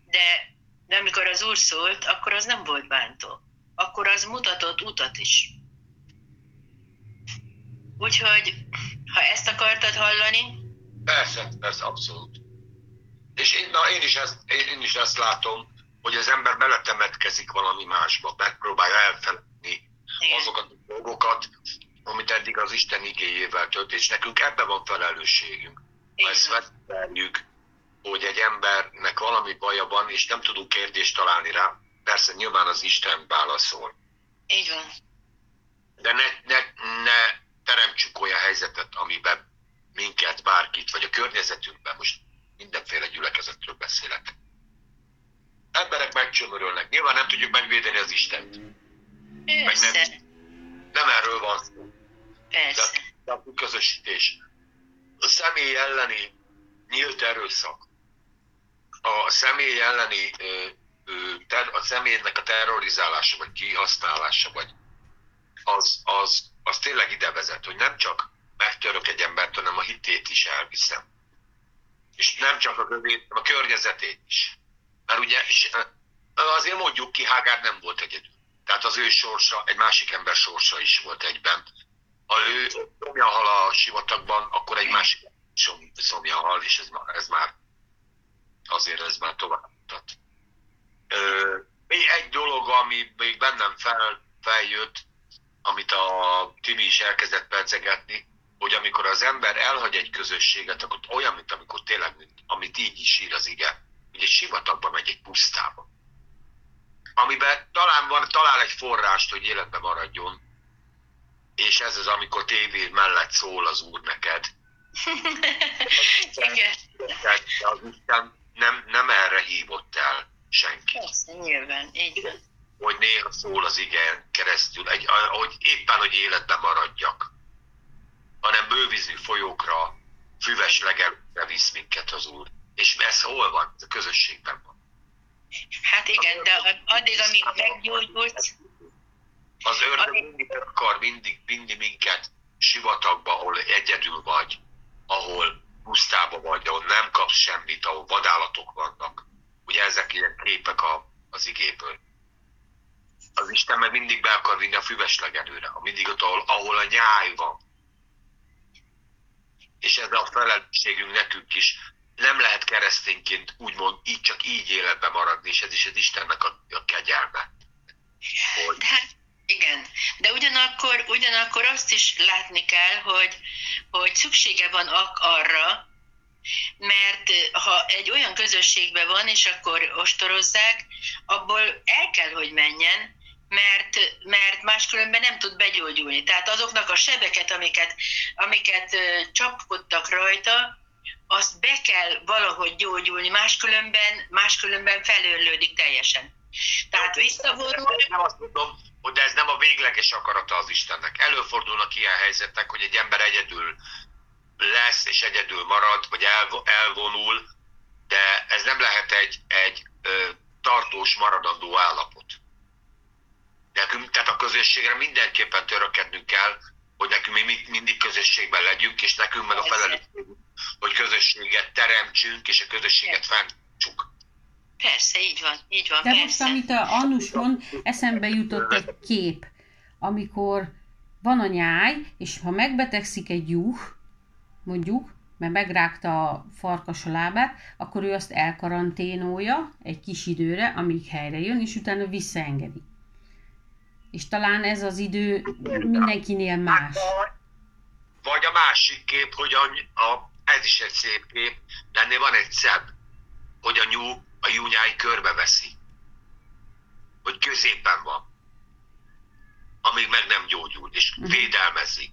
de, de amikor az Úr szólt, akkor az nem volt bántó. Akkor az mutatott utat is. Úgyhogy, ha ezt akartad hallani... Persze, persze, abszolút. És én, na, én, is ezt, én is ezt látom, hogy az ember beletemetkezik valami másba, megpróbálja elfelejteni azokat a dolgokat, amit eddig az Isten igényével tölt, és nekünk ebben van felelősségünk. Ha ezt vetteljük, hogy egy embernek valami baja van, és nem tudunk kérdést találni rá, persze nyilván az Isten válaszol. Így van. De ne, ne, ne teremtsük olyan helyzetet, amiben minket, bárkit, vagy a környezetünkben, most mindenféle gyülekezetről beszélek. Emberek megcsömörölnek. Nyilván nem tudjuk megvédeni az Istent. Meg nem, nem erről van szó. Persze. De, de a közösítés. A személy elleni nyílt erőszak, a személy elleni a személynek a terrorizálása, vagy kihasználása, vagy az, az, az tényleg ide vezet, hogy nem csak megtörök egy embert, hanem a hitét is elviszem. És nem csak a a környezetét is. Mert ugye azért mondjuk ki, Hágár nem volt egyedül. Tehát az ő sorsa, egy másik ember sorsa is volt egyben. Ha ő szomja hal a sivatagban, akkor egy másik szomja hal, és ez, ez már azért ez már tovább mutat. Egy dolog, ami még bennem fel, feljött, amit a Timi is elkezdett percegetni, hogy amikor az ember elhagy egy közösséget, akkor olyan, mint amikor tényleg, mint, amit így is ír az ige, hogy egy sivatagba megy egy pusztába. Amiben talán van, talál egy forrást, hogy életbe maradjon, és ez az, amikor tévé mellett szól az Úr neked. Igen. Az Isten nem, nem erre hívott el senki. Persze, nyilván, így van hogy néha szól az igen keresztül, egy, hogy éppen, hogy életben maradjak, hanem bővízű folyókra, füves legelőre visz minket az Úr. És ez hol van? A közösségben van. Hát igen, de addig, amíg meggyógyulsz... Az ördög mindig akar mindig vinni minket sivatagba, ahol egyedül vagy, ahol pusztába vagy, ahol nem kapsz semmit, ahol vadállatok vannak. Ugye ezek ilyen képek a, az igéből az Isten meg mindig be akar vinni a füves legelőre, mindig ott, ahol, ahol a nyáj van. És ez a felelősségünk nekünk is. Nem lehet keresztényként úgymond így csak így életbe maradni, és ez is az Istennek a, a kegyelme. Hogy... De, hát, igen, de ugyanakkor, ugyanakkor azt is látni kell, hogy, hogy szüksége van arra, mert ha egy olyan közösségben van, és akkor ostorozzák, abból el kell, hogy menjen, mert, mert máskülönben nem tud begyógyulni. Tehát azoknak a sebeket, amiket, amiket csapkodtak rajta, azt be kell valahogy gyógyulni, máskülönben, máskülönben felőlődik teljesen. Tehát visszavonul... Nem azt mondom, hogy ez nem a végleges akarata az Istennek. Előfordulnak ilyen helyzetek, hogy egy ember egyedül lesz és egyedül marad, vagy elvonul, de ez nem lehet egy, egy ö, tartós maradandó állapot. Nekünk, tehát a közösségre mindenképpen törökednünk kell, hogy nekünk mi mindig közösségben legyünk, és nekünk meg a felelősség, hogy közösséget teremtsünk, és a közösséget fenntartsuk. Persze, így van, így van, De persze. most, amit a Annus mond, eszembe jutott egy kép, amikor van a nyáj, és ha megbetegszik egy juh, mondjuk, mert megrágta a farkas a lábát, akkor ő azt elkaranténolja egy kis időre, amíg helyre jön, és utána visszaengedi. És talán ez az idő mindenkinél más. Vagy a másik kép, hogy a, a, ez is egy szép kép, de ennél van egy szebb, hogy a nyú, a júnyái körbeveszi. Hogy középen van. Amíg meg nem gyógyul, és uh-huh. védelmezi.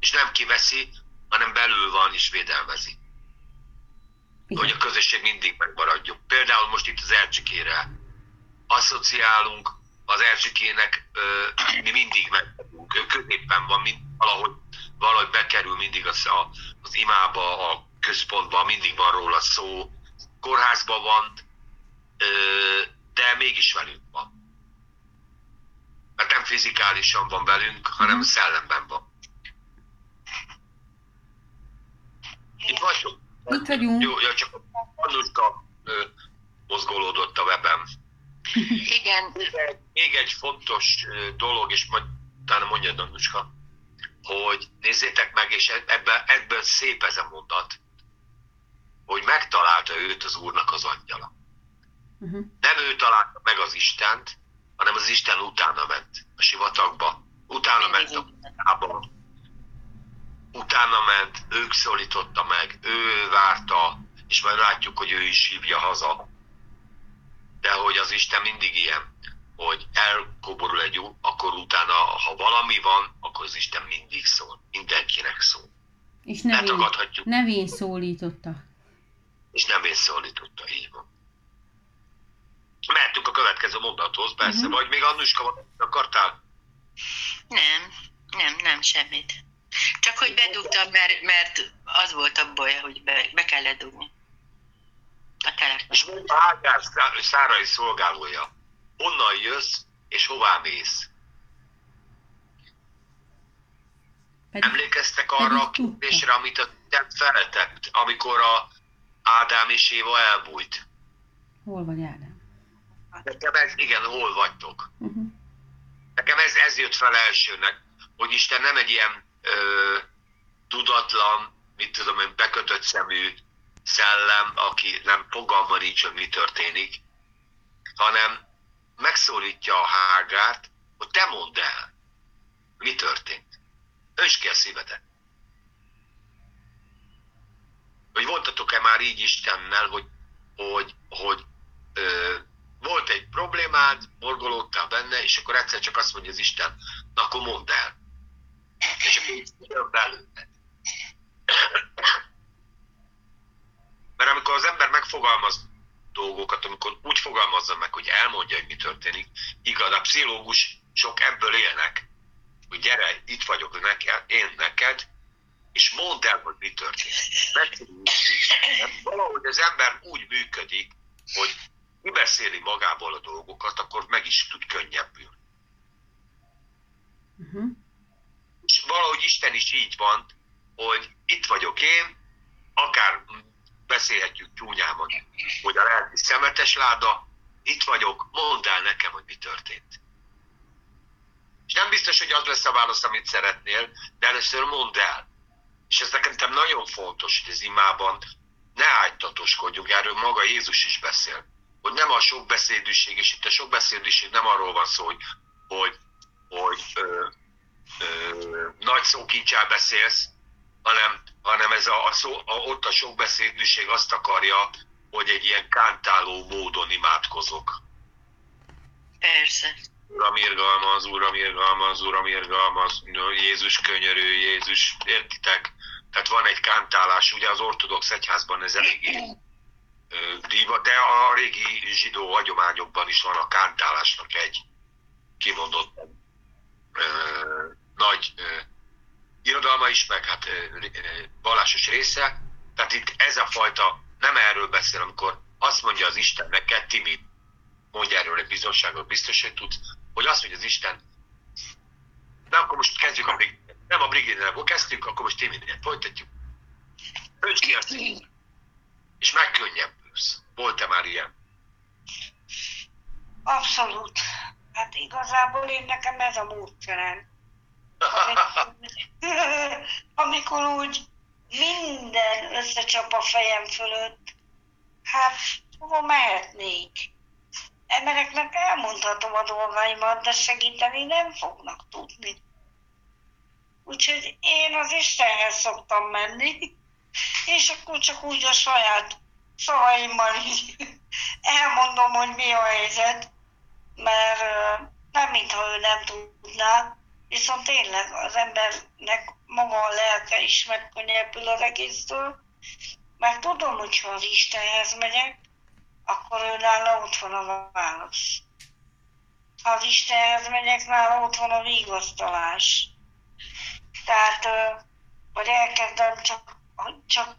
És nem kiveszi, hanem belül van és védelmezi. Igen. Hogy a közösség mindig megmaradjon. Például most itt az Ercsikére asszociálunk, az Erzsikének mi mindig megvagyunk. középen van, mind, valahogy, valahogy bekerül mindig az, a, az imába, a központba, mindig van róla szó, kórházban van, de mégis velünk van. Mert nem fizikálisan van velünk, hanem uh-huh. szellemben van. Itt vagyunk. Itt vagyunk. Jó, ja, csak Annuska mozgolódott a webem. Igen. Még egy fontos dolog, és majd utána mondja Annuska, hogy nézzétek meg, és ebből, ebből szép ez a mondat, hogy megtalálta őt az Úrnak az angyala. Uh-huh. Nem ő találta meg az Istent, hanem az Isten utána ment a sivatagba, utána ment a tábor, utána ment, ők szólította meg, ő várta, és majd látjuk, hogy ő is hívja haza. De hogy az Isten mindig ilyen, hogy elkoborul egy út, akkor utána, ha valami van, akkor az Isten mindig szól, mindenkinek szól. És nevén, nevén szólította. És nevén szólította, így van. Mehetünk a következő mondathoz, persze, uh-huh. vagy még Annuska akartál? Nem, nem, nem semmit. Csak hogy bedugtam, mert, mert az volt a baj, hogy be, be kellett dugni. A telefon. És mondta Ágár Szárai szolgálója, honnan jössz és hová mész? Pedig, Emlékeztek arra a kérdésre, amit a Isten feltett, amikor a Ádám és Éva elbújt? Hol vagy Ádám? Nekem ez, igen, hol vagytok? Uh-huh. Nekem ez, ez jött fel elsőnek, hogy Isten nem egy ilyen ö, tudatlan, mit tudom én, bekötött szemű szellem, aki nem fogalma nincs, hogy mi történik, hanem megszólítja a hágárt, hogy te mondd el, mi történt. Önts ki a szívedet. Hogy voltatok-e már így Istennel, hogy, hogy, hogy ö, volt egy problémád, morgolódtál benne, és akkor egyszer csak azt mondja az Isten, na akkor mondd el. És akkor belőled. Mert amikor az ember megfogalmaz dolgokat, amikor úgy fogalmazza meg, hogy elmondja, hogy mi történik, igaz, a pszichológus sok ebből élnek, hogy gyere, itt vagyok neked, én neked, és mondd el, hogy mi történik. Mert valahogy az ember úgy működik, hogy kibeszéli magából a dolgokat, akkor meg is tud könnyebbül. Uh-huh. És valahogy Isten is így van, hogy itt vagyok én, akár beszélhetjük csúnyában, hogy a lelki szemetes láda, itt vagyok, mondd el nekem, hogy mi történt. És nem biztos, hogy az lesz a válasz, amit szeretnél, de először mondd el. És ez nekem nagyon fontos, hogy az imában ne ágytatoskodjunk, erről maga Jézus is beszél hogy nem a sokbeszédűség, és itt a sokbeszédűség nem arról van szó, hogy, hogy, hogy ö, ö, nagy szókincsel beszélsz, hanem, hanem ez a, a szó, a, ott a sokbeszédűség azt akarja, hogy egy ilyen kántáló módon imádkozok. Persze. Uram irgalmaz, Uram irgalmaz, Uram irgalmaz, Jézus könyörű, Jézus, értitek? Tehát van egy kántálás, ugye az ortodox egyházban ez eléggé díva, de a régi zsidó hagyományokban is van a kántálásnak egy kimondott ö, nagy ö, irodalma is, meg hát vallásos része. Tehát itt ez a fajta, nem erről beszél, amikor azt mondja az Isten neked, Timi, mondja erről egy bizonságot, biztos, hogy tudsz, hogy azt mondja az Isten, de akkor most kezdjük a nem a Brigidnél, kezdtünk, akkor most Timinél folytatjuk. Önts ki azt, és megkönnyebbülsz. Volt-e már ilyen? Abszolút. Hát igazából én nekem ez a módszerem. Amikor úgy minden összecsap a fejem fölött, hát hova mehetnék? Embereknek elmondhatom a dolgaimat, de segíteni nem fognak tudni. Úgyhogy én az Istenhez szoktam menni, és akkor csak úgy a saját szavaimmal így elmondom, hogy mi a helyzet, mert nem mintha ő nem tudná, viszont tényleg az embernek maga a lelke is megkönnyebbül az egésztől, mert tudom, hogy ha az Istenhez megyek, akkor ő nála ott van a válasz. ha az Istenhez megyek, nála ott van a vigasztalás. Tehát, vagy elkezdem csak, csak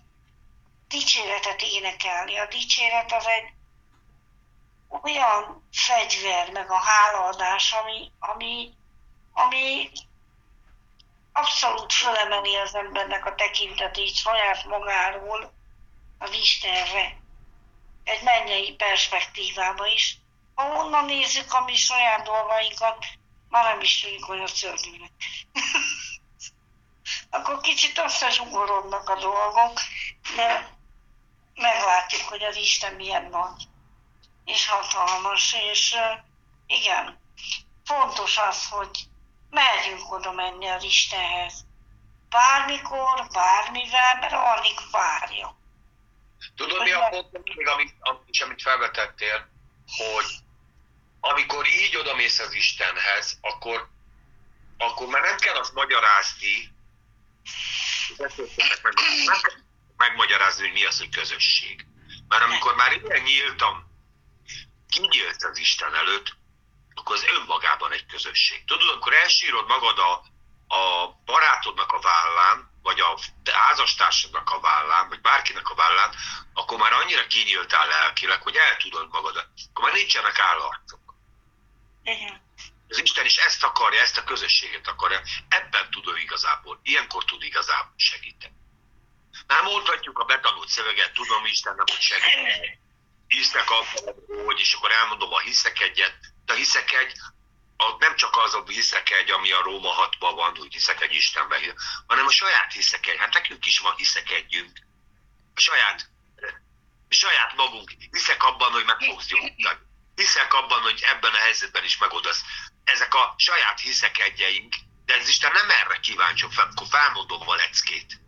dicséretet énekelni. A dicséret az egy olyan fegyver, meg a hálaadás, ami, ami, ami abszolút fölemeli az embernek a tekintetét saját magáról az Istenre. Egy mennyei perspektívába is. Ha onnan nézzük a mi saját dolgainkat, már nem is tűnik olyan szörnyűnek. Akkor kicsit összezsugorodnak a dolgok, de meglátjuk, hogy az Isten milyen nagy és hatalmas, és igen, fontos az, hogy merjünk oda menni az Istenhez. Bármikor, bármivel, mert alig várja. Tudod, mi a pont, még amit, amit, amit felvetettél, hogy amikor így odamész az Istenhez, akkor, akkor már nem kell azt magyarázni, megmagyarázni, hogy mi az, hogy közösség. Mert amikor már ilyen nyíltan kinyílt az Isten előtt, akkor az önmagában egy közösség. Tudod, akkor elsírod magad a, a barátodnak a vállán, vagy a házastársadnak a vállán, vagy bárkinek a vállán, akkor már annyira kinyíltál lelkileg, hogy el tudod magadat. Akkor már nincsenek állarcok. Igen. Az Isten is ezt akarja, ezt a közösséget akarja. Ebben tud ő igazából, ilyenkor tud igazából segíteni. Már mondhatjuk a betanult szöveget, tudom Istennek, hogy segít. Hisznek abban, hogy, és akkor elmondom a hiszek egyet, de hiszek egy, a, nem csak az a hiszek egy, ami a Róma 6 van, hogy hiszek egy Istenben, hanem a saját hiszek egy. Hát nekünk is van hiszek együnk. A saját, a saját magunk. Hiszek abban, hogy meg fogsz gyógyítani. Hiszek abban, hogy ebben a helyzetben is megoldasz. Ezek a saját hiszek egyeink, de ez Isten nem erre kíváncsi, akkor felmondom a leckét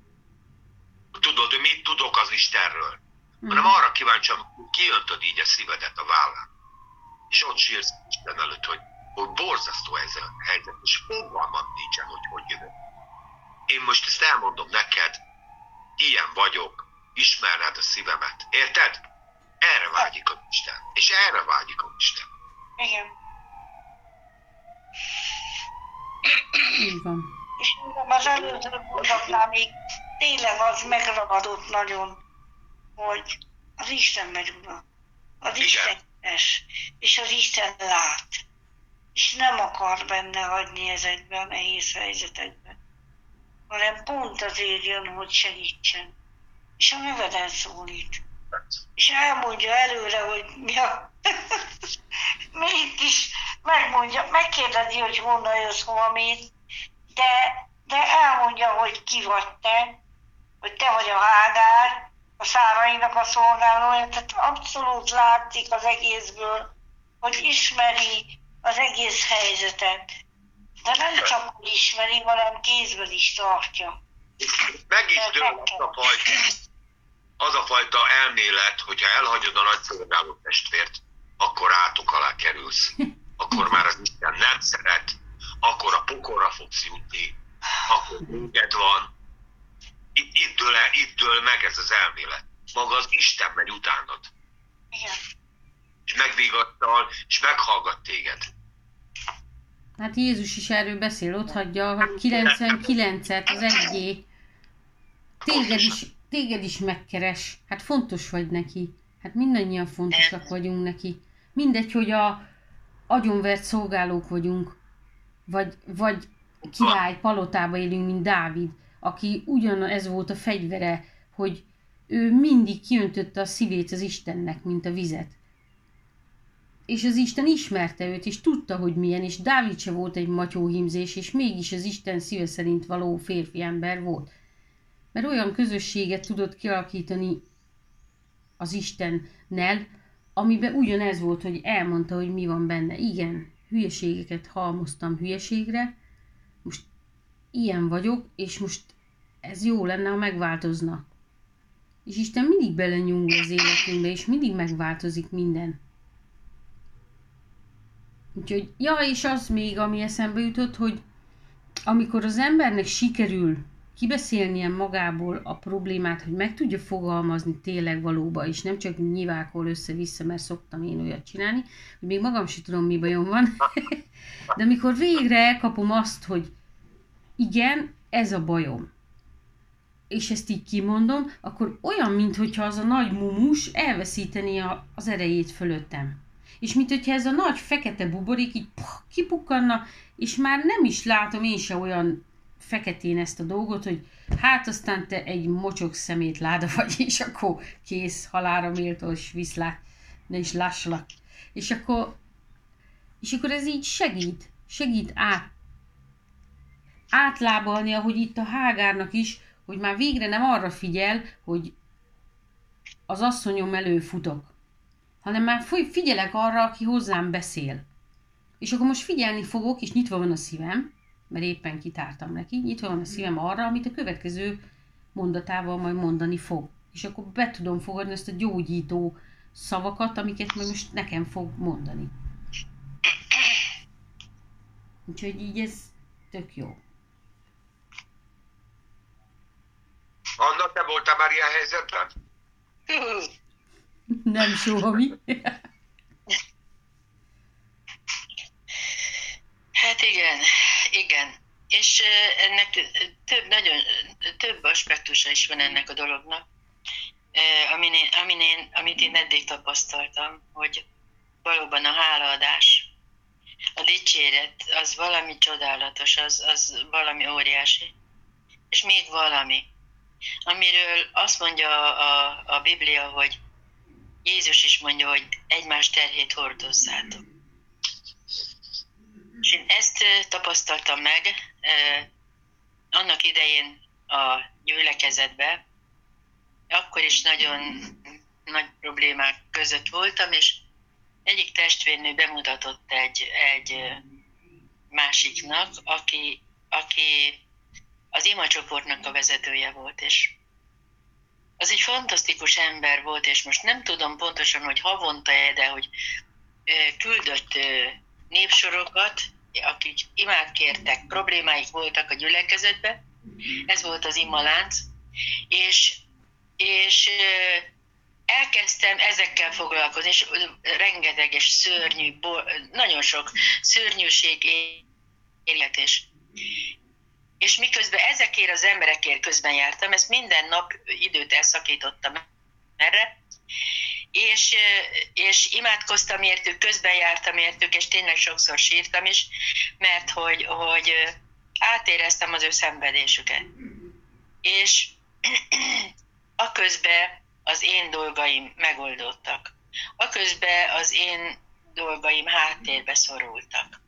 tudod, hogy mit tudok az Istenről, hanem arra kíváncsi, hogy kiöntöd így a szívedet a vállán. És ott sírsz Isten előtt, hogy, hogy borzasztó ez a helyzet, és fogalmam nincsen, hogy hogy jövök. Én most ezt elmondom neked, ilyen vagyok, ismered a szívemet. Érted? Erre vágyik a Isten. És erre vágyik a Isten. Igen. Így van. És az előző mondatnál még tényleg az megragadott nagyon, hogy az Isten megy oda. Az Isten es, és az Isten lát. És nem akar benne hagyni ezekben a nehéz helyzetekben. Hanem pont azért jön, hogy segítsen. És a neveden szólít. És elmondja előre, hogy mi a... Még is megmondja, megkérdezi, hogy honnan jössz, hova mész, de, de elmondja, hogy ki vagy te, hogy te vagy a Hágár, a szárainak a szolgálója, tehát abszolút látszik az egészből, hogy ismeri az egész helyzetet. De nem csak hogy ismeri, hanem kézből is tartja. Meg is dől az a fajta, az a fajta elmélet, hogyha elhagyod a nagyszolgáló testvért, akkor átok alá kerülsz. Akkor már az Isten nem szeret, akkor a pokorra fogsz jutni, akkor véged van, itt, itt, dől, itt dől meg ez az elmélet. Maga az Isten megy utánad. Igen. És megvigattal, és meghallgat téged. Hát Jézus is erről beszél, ott hagyja a 99-et, az egyé. Téged is, téged is megkeres. Hát fontos vagy neki. Hát mindannyian fontosak vagyunk neki. Mindegy, hogy a agyonvert szolgálók vagyunk, vagy, vagy király palotába élünk, mint Dávid aki ugyanez volt a fegyvere, hogy ő mindig kiöntötte a szívét az Istennek, mint a vizet. És az Isten ismerte őt, és tudta, hogy milyen, és Dávid se volt egy matyóhimzés, és mégis az Isten szíve szerint való férfi ember volt. Mert olyan közösséget tudott kialakítani az Istennel, amiben ugyanez volt, hogy elmondta, hogy mi van benne. Igen, hülyeségeket halmoztam hülyeségre, most ilyen vagyok, és most ez jó lenne, ha megváltozna. És Isten mindig belenyúl az életünkbe, és mindig megváltozik minden. Úgyhogy, ja, és az még, ami eszembe jutott, hogy amikor az embernek sikerül kibeszélnie magából a problémát, hogy meg tudja fogalmazni tényleg valóban, és nem csak nyilvákol össze-vissza, mert szoktam én olyat csinálni, hogy még magam sem tudom, mi bajom van. De amikor végre elkapom azt, hogy igen, ez a bajom, és ezt így kimondom, akkor olyan, mintha az a nagy mumus elveszíteni a, az erejét fölöttem. És mint hogyha ez a nagy fekete buborék így puh, kipukkanna, és már nem is látom én se olyan feketén ezt a dolgot, hogy hát aztán te egy mocsok szemét láda vagy, és akkor kész, halára méltós, viszlát, ne is lássalak. És akkor, és akkor ez így segít, segít át, átlábalni, ahogy itt a hágárnak is, hogy már végre nem arra figyel, hogy az asszonyom elő futok, hanem már figyelek arra, aki hozzám beszél. És akkor most figyelni fogok, és nyitva van a szívem, mert éppen kitártam neki, nyitva van a szívem arra, amit a következő mondatával majd mondani fog. És akkor be tudom fogadni ezt a gyógyító szavakat, amiket meg most nekem fog mondani. Úgyhogy így ez tök jó. Anna, te voltál már ilyen helyzetben? Nem soha mi. Hát igen, igen. És ennek több, nagyon, több aspektusa is van ennek a dolognak, amin én, amin én, amit én eddig tapasztaltam, hogy valóban a hálaadás, a dicséret, az valami csodálatos, az, az valami óriási. És még valami, amiről azt mondja a, a Biblia, hogy Jézus is mondja, hogy egymás terhét hordozzátok. És én ezt tapasztaltam meg annak idején a gyülekezetbe, akkor is nagyon nagy problémák között voltam, és egyik testvérnő bemutatott egy, egy másiknak, aki, aki az ima csoportnak a vezetője volt, és az egy fantasztikus ember volt, és most nem tudom pontosan, hogy havonta -e, de hogy küldött népsorokat, akik imát kértek, problémáik voltak a gyülekezetbe, ez volt az imalánc, és, és elkezdtem ezekkel foglalkozni, és rengeteg és szörnyű, nagyon sok szörnyűség élet, és, és miközben ezekért az emberekért közben jártam, ezt minden nap időt elszakítottam erre, és, és imádkoztam értük, közben jártam értük, és tényleg sokszor sírtam is, mert hogy, hogy átéreztem az ő szenvedésüket. És a közben az én dolgaim megoldottak. A közben az én dolgaim háttérbe szorultak.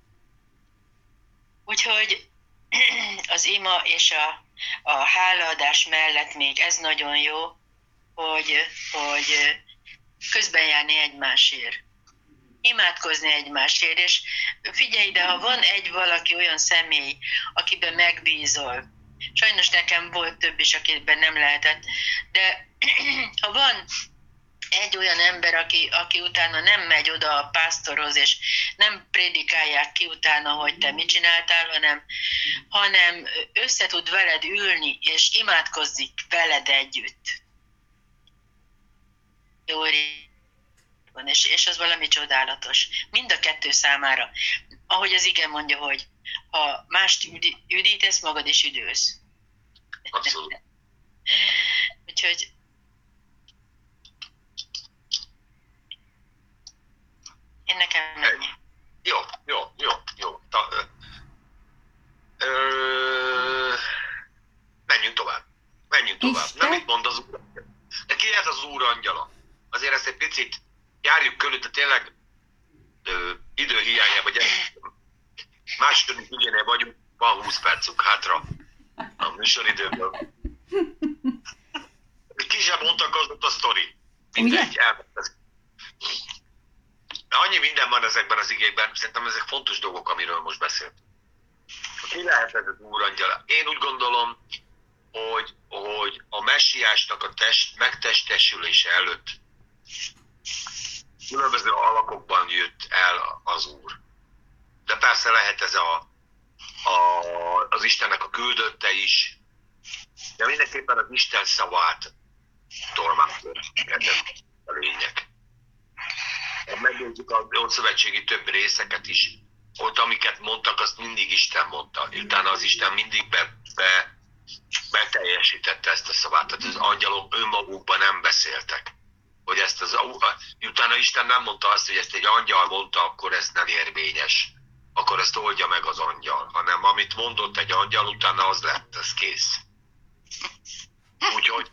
Úgyhogy az ima és a, a hálaadás mellett még ez nagyon jó, hogy, hogy közben járni egymásért. Imádkozni egymásért, és figyelj ide, ha van egy valaki olyan személy, akiben megbízol, sajnos nekem volt több is, akiben nem lehetett, de ha van egy olyan ember, aki, aki utána nem megy oda a pásztorhoz, és nem prédikálják ki utána, hogy te mit csináltál, hanem, hanem össze veled ülni, és imádkozzik veled együtt. És, és az valami csodálatos. Mind a kettő számára. Ahogy az igen mondja, hogy ha mást üdítesz, magad is üdülsz. Abszolút. Úgyhogy Én nekem ennyi. Jó, jó, jó, jó. Ta, ö, ö, menjünk tovább. Menjünk tovább. Isten? Nem mit mond az úr? De ki ez az úr angyala? Azért ezt egy picit járjuk körül, de tényleg ö, idő hiányában gyerünk. Második ügyénél vagyunk, van 20 percünk hátra a műsoridőből. Ki sem bontakozott a sztori. Mindegy, elment annyi minden van ezekben az igékben, szerintem ezek fontos dolgok, amiről most beszélt. Ki lehet ez az úrangyala? Én úgy gondolom, hogy, hogy a messiásnak a test, megtestesülése előtt különböző alakokban jött el az Úr. De persze lehet ez a, Istennek a küldötte is, De mindenképpen az Isten szavát tolmácsol a lényeg. Megnézzük a Ószövetségi több részeket is, ott amiket mondtak, azt mindig Isten mondta. Utána az Isten mindig be, be, beteljesítette ezt a szavát. Tehát az angyalok önmagukban nem beszéltek. Hogy ezt az, utána Isten nem mondta azt, hogy ezt egy angyal mondta, akkor ez nem érvényes. Akkor ezt oldja meg az angyal. Hanem amit mondott egy angyal, utána az lett, ez kész. Úgyhogy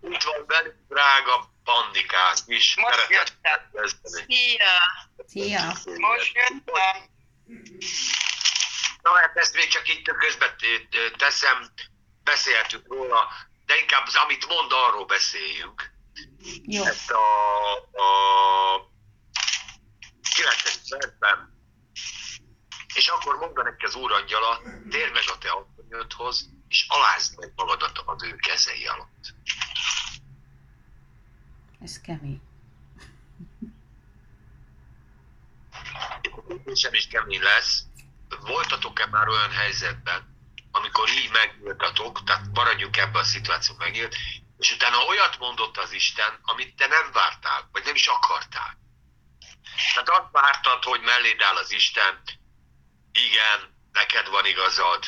itt van velünk drága pandikák is. Most jöttem. Szia! Szia! Most jöttem. Na hát ezt még csak itt közben teszem, beszéltünk róla, de inkább az, amit mond, arról beszéljünk. Jó. Ezt a, a 9. percben. És akkor mondta neki az úrangyala, térj meg a te asszonyodhoz, és alázd meg magadat az ő kezei alatt. Ez kemény. Kérdésem is kemény lesz. Voltatok-e már olyan helyzetben, amikor így megnyíltatok, tehát maradjunk ebben a szituáció megnyílt, és utána olyat mondott az Isten, amit te nem vártál, vagy nem is akartál. Tehát azt vártad, hogy melléd áll az Isten, igen, neked van igazad,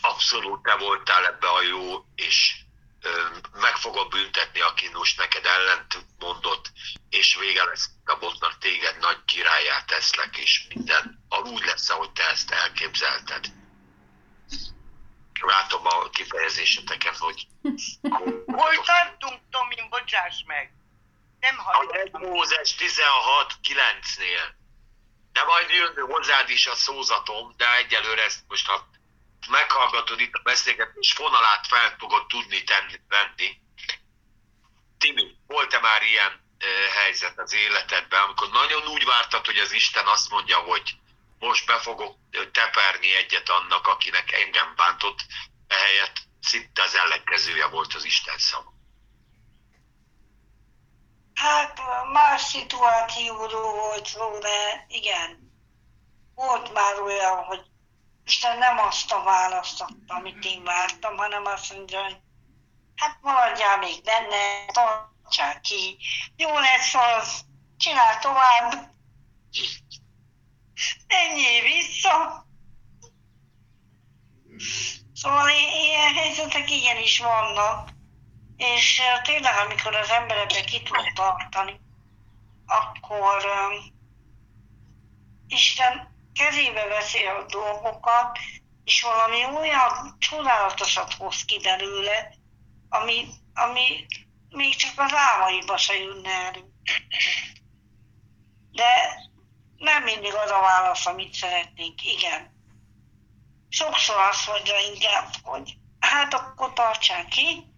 abszolút te voltál ebbe a jó, és meg fogod büntetni, aki most neked ellent mondott, és vége lesz a botnak, téged nagy királyát teszlek, és minden úgy lesz, ahogy te ezt elképzelted. Látom a kifejezéseteken, hogy... Hol tartunk, Tomin, bocsáss meg? Nem hallottam. Mózes 16.9-nél. De majd jön hozzád is a szózatom, de egyelőre ezt most ha meghallgatod itt a beszélgetés fonalát fel fogod tudni tenni, venni. Timi, volt-e már ilyen e, helyzet az életedben, amikor nagyon úgy vártad, hogy az Isten azt mondja, hogy most be fogok teperni egyet annak, akinek engem bántott, ehelyett szinte az ellenkezője volt az Isten szava. Hát más szituációról volt szó, de igen. Volt már olyan, hogy Isten nem azt a választ adta, amit én vártam, hanem azt mondja, hogy hát maradjál még benne, tartsál ki, jó lesz az, csinál tovább, ennyi vissza. Szóval ilyen helyzetek igenis vannak, és eh, tényleg, amikor az ember ebbe ki tud tartani, akkor um, Isten kezébe veszi a dolgokat, és valami olyan csodálatosat hoz ki belőle, ami, ami még csak az álmaiba se jönne elő. De nem mindig az a válasz, amit szeretnénk, igen. Sokszor azt mondja inkább, hogy hát akkor tartsák ki,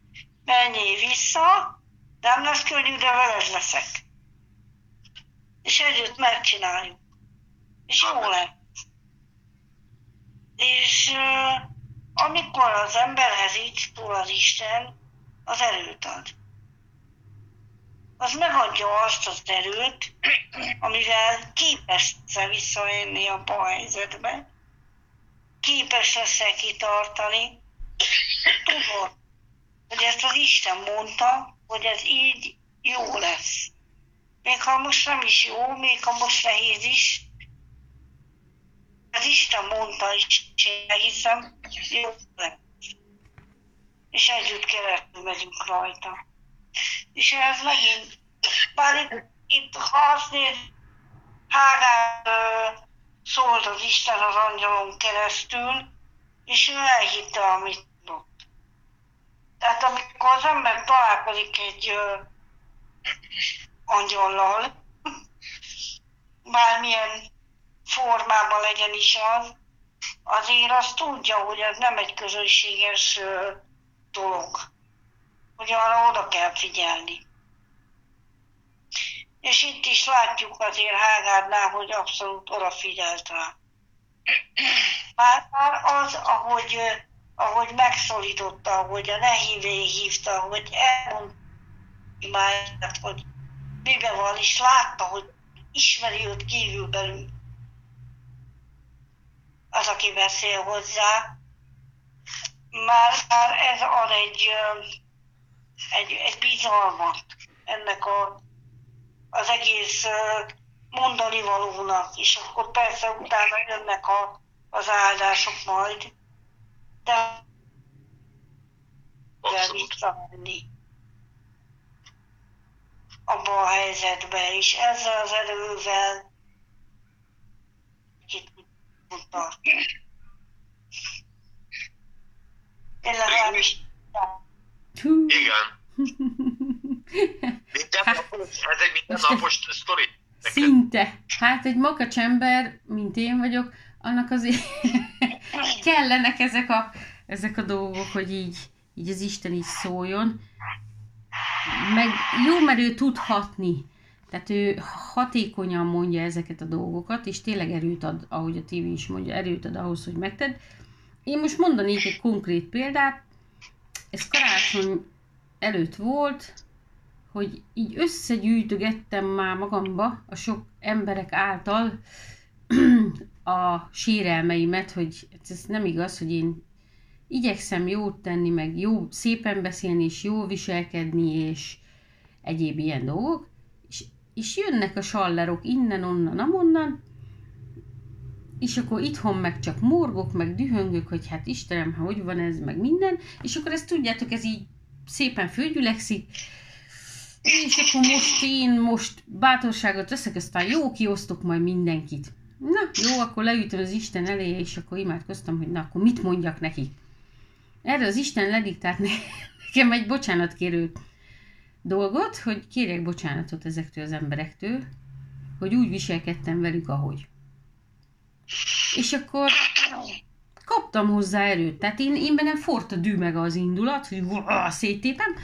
menjél vissza, nem lesz könnyű, de veled leszek. És együtt megcsináljuk. És jó lesz. És uh, amikor az emberhez így szól az Isten, az erőt ad. Az megadja azt az erőt, amivel képes lesz visszajönni a helyzetbe, képes lesz kitartani. Tudod, hogy ezt az Isten mondta, hogy ez így jó lesz. Még ha most nem is jó, még ha most nehéz is, az Isten mondta is, én hiszem, jó lesz. És együtt keresztül megyünk rajta. És ez megint, bár itt, itt ha azt néz, Hágár szólt az Isten az angyalon keresztül, és ő elhitte, amit. Tehát amikor az ember találkozik egy ö, angyallal, bármilyen formában legyen is az, azért azt tudja, hogy ez nem egy közönséges ö, dolog. Hogy arra oda kell figyelni. És itt is látjuk azért Hágárnál, hogy abszolút odafigyelt rá. Már, már az, ahogy, ahogy megszólította, ahogy a nehévé hívta, hogy elmondta, hogy miben van, és látta, hogy ismeri őt kívül belül az, aki beszél hozzá, már, már ez ad egy, egy, egy bizalmat ennek a, az egész mondani valónak, és akkor persze utána jönnek a, az áldások majd. Visszamenni abba a helyzetbe, és ezzel az erővel tud tartani. Én legalábbis. Igen. Mindennapos, ez egy mindennapos sztori. Szinte. Hát egy makacsember, mint én vagyok, annak azért kellenek ezek a, ezek a dolgok, hogy így, így az Isten is szóljon. Meg jó, mert ő tud hatni. Tehát ő hatékonyan mondja ezeket a dolgokat, és tényleg erőt ad, ahogy a tévé is mondja, erőt ad ahhoz, hogy megted. Én most mondanék egy konkrét példát. Ez karácsony előtt volt, hogy így összegyűjtögettem már magamba a sok emberek által a sérelmeimet, hogy ez nem igaz, hogy én igyekszem jót tenni, meg jó szépen beszélni, és jó viselkedni, és egyéb ilyen dolgok, és, és jönnek a sallerok innen, onnan, amonnan, és akkor itthon meg csak morgok, meg dühöngök, hogy hát Istenem, hogy van ez, meg minden, és akkor ezt tudjátok, ez így szépen fölgyülekszik, és akkor most én most bátorságot veszek, aztán jó, kiosztok majd mindenkit. Na, jó, akkor leütöm az Isten elé, és akkor imádkoztam, hogy na, akkor mit mondjak neki. Erre az Isten lediktált ne- nekem egy bocsánatkérő dolgot, hogy kérjek bocsánatot ezektől az emberektől, hogy úgy viselkedtem velük, ahogy. És akkor kaptam hozzá erőt. Tehát én, én bennem forrt a dű meg az indulat, hogy széttépem.